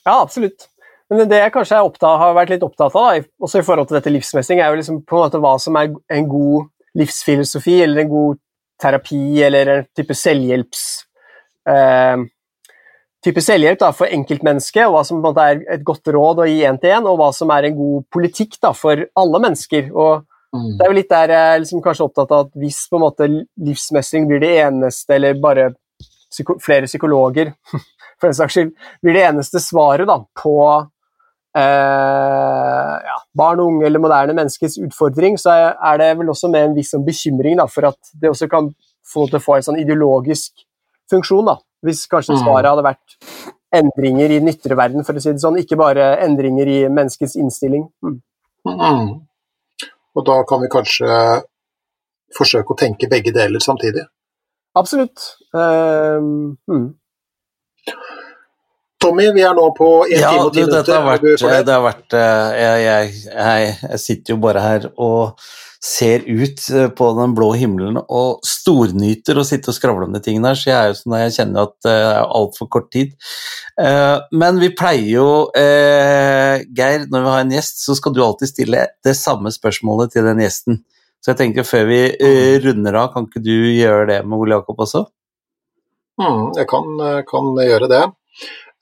ja absolutt. Men det jeg kanskje opptatt, har vært litt opptatt av, da, også i forhold til dette livsmestring, er jo liksom på en måte hva som er en god livsfilosofi, eller en god terapi, eller en type selvhjelps... Eh, type selvhjelp da, for enkeltmennesket, og hva som på en måte er et godt råd å gi én til én, og hva som er en god politikk da, for alle mennesker. og mm. Det er jo litt der jeg er liksom kanskje opptatt av at hvis på en måte livsmestring blir det eneste, eller bare psyko flere psykologer for den saks skyld, blir det eneste svaret da, på ja, barn, unge eller moderne menneskets utfordring, så er det vel også med en viss sånn bekymring da, for at det også kan få, til å få en sånn ideologisk funksjon. da, Hvis kanskje mm. svaret hadde vært endringer i den ytre verden, for å si det sånn, ikke bare endringer i menneskets innstilling. Mm. Mm. Og da kan vi kanskje forsøke å tenke begge deler samtidig? Absolutt. Uh, mm. Tommy, vi er nå på 1 ja, time og 10 minutter. Har vært, det har vært eh, jeg, jeg, jeg, jeg, sitter jo bare her og ser ut eh, på den blå himmelen og stornyter å sitte og skravle om de tingene her, så jeg er jo sånn at jeg kjenner at det er altfor kort tid. Eh, men vi pleier jo, Geir, når vi har en gjest, så skal du alltid stille det samme spørsmålet til den gjesten. Så jeg tenker før vi runder av, kan ikke du gjøre det med Ole Jakob også? Mm, jeg kan, kan gjøre det.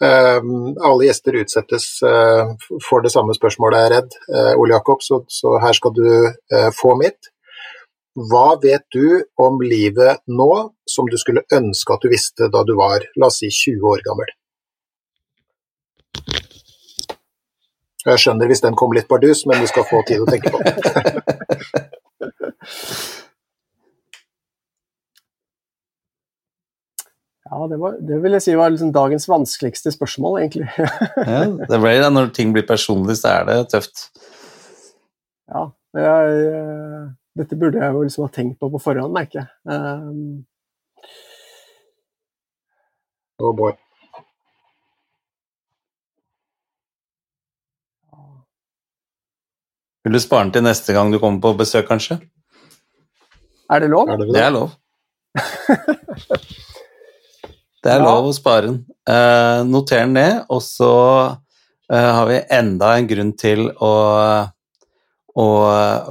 Ehm, alle gjester utsettes eh, for det samme spørsmålet, jeg er redd, eh, Ole Jakob, så, så, her skal du eh, få mitt. Hva vet du om livet nå som du skulle ønske at du visste da du var, la oss si, 20 år gammel? Jeg skjønner hvis den kom litt bardus, men du skal få tid å tenke på den. Ja, det, var, det, vil jeg si var liksom dagens vanskeligste spørsmål, egentlig. ja, det ble det. Når ting blir personlig, så er det tøft. Ja. Jeg, eh, dette burde jeg jo liksom ha tenkt på på forhånd, merker jeg. Um... Oh boy. Vil du spare den til neste gang du kommer på besøk, kanskje? Er det lov? Er det, det er lov. Det er lov å spare den. Eh, noter den ned, og så eh, har vi enda en grunn til å, å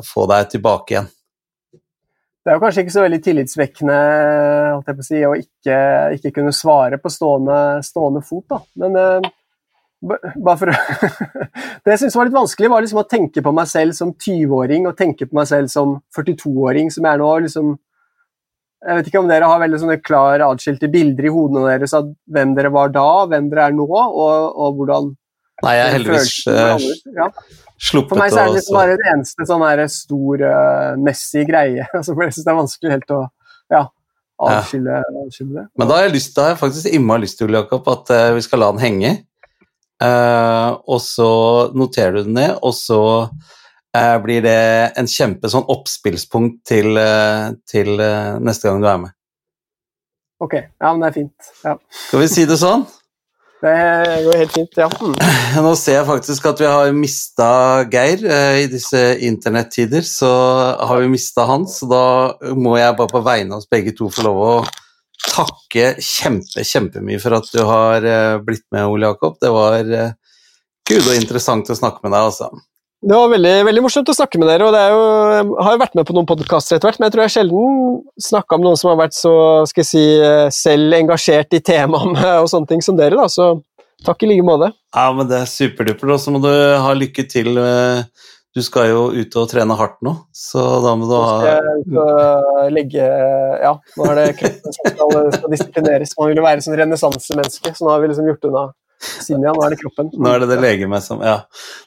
få deg tilbake igjen. Det er jo kanskje ikke så veldig tillitsvekkende si, å ikke, ikke, kunne svare på stående, stående fot, da. Men eh, bare for Det jeg syntes var litt vanskelig, var liksom å tenke på meg selv som 20-åring og tenke på meg selv som 42-åring, som jeg er nå. liksom jeg vet ikke om dere har veldig sånne klar atskilte bilder i hodene deres av hvem dere var da, hvem dere er nå, og, og hvordan Nei, jeg er heldigvis uh, ja. sluppet For meg så er det liksom bare det eneste sånn her stor uh, messy greie. altså, jeg syns det er vanskelig helt å ja, avskille, avskille, det. Men da har jeg, lyst, da har jeg faktisk innmari lyst til, Jakob, at uh, vi skal la den henge. og så noterer du den ned, og så Eh, blir det en kjempe sånn oppspillspunkt til, eh, til, eh, neste gang du er med. Ok, ja, men det er fint. Ja. Skal vi si det sånn? Det går helt fint, ja. Nå ser jeg faktisk at vi har mista Geir i disse internettider. Så har vi mista han, så da må jeg bare på vegne av oss begge to få lov å takke kjempe, kjempemye for at du har blitt med, Ole Jakob. Det var gud og interessant å snakke med deg, altså. Det var veldig, veldig, morsomt å snakke med dere. og jo, Jeg har jo vært med på noen podkaster etter hvert, men jeg tror jeg sjelden snakka med noen som har vært så skal jeg si, selv engasjert i temaene og sånne ting som dere. da, Så takk i like måte. Ja, men Det er superdupert. Og så må du ha lykke til. Du skal jo ut og trene hardt nå, så da må du ha skal jeg ut legge Ja, nå er det kroppen som skal, skal disiplineres. Man vil jo være sånn renessansemenneske, så nå har vi liksom gjort unna Sinja, nå er det kroppen. Nå er det det legemet som Ja.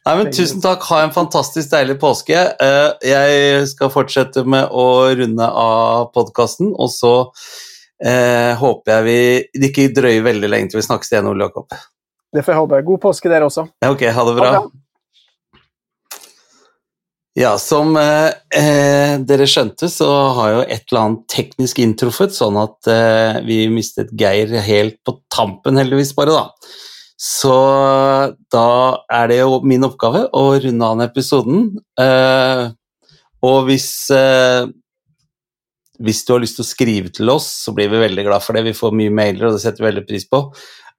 Nei, men tusen takk. Ha en fantastisk deilig påske. Eh, jeg skal fortsette med å runde av podkasten, og så eh, håper jeg vi ikke drøyer veldig lenge til vi snakkes igjen, Ole Jakob. Det får jeg håpe. God påske, dere også. Ja, ok. Ha det bra. Ha det bra. Ja, som eh, eh, dere skjønte, så har jo et eller annet teknisk inntruffet, sånn at eh, vi mistet Geir helt på tampen, heldigvis, bare, da. Så da er det jo min oppgave å runde av episoden. Eh, og hvis eh, hvis du har lyst til å skrive til oss, så blir vi veldig glad for det. Vi får mye mailer, og det setter vi veldig pris på.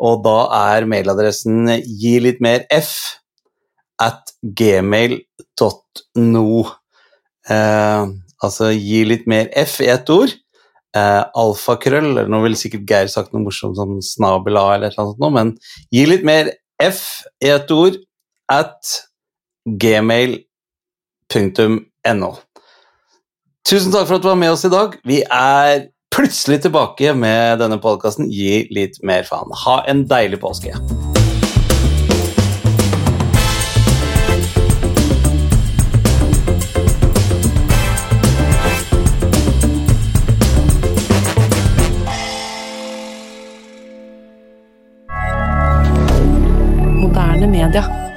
Og da er mailadressen gi litt mer f at gmail.no. Eh, altså gi litt mer f i ett ord. Eh, alfakrøll, eller nå ville sikkert Geir sagt noe morsomt som snabel a eller noe sånt, men gi litt mer f i et ord at gmail.no. Tusen takk for at du var med oss i dag. Vi er plutselig tilbake med denne podkasten Gi litt mer faen. Ha en deilig påske. media.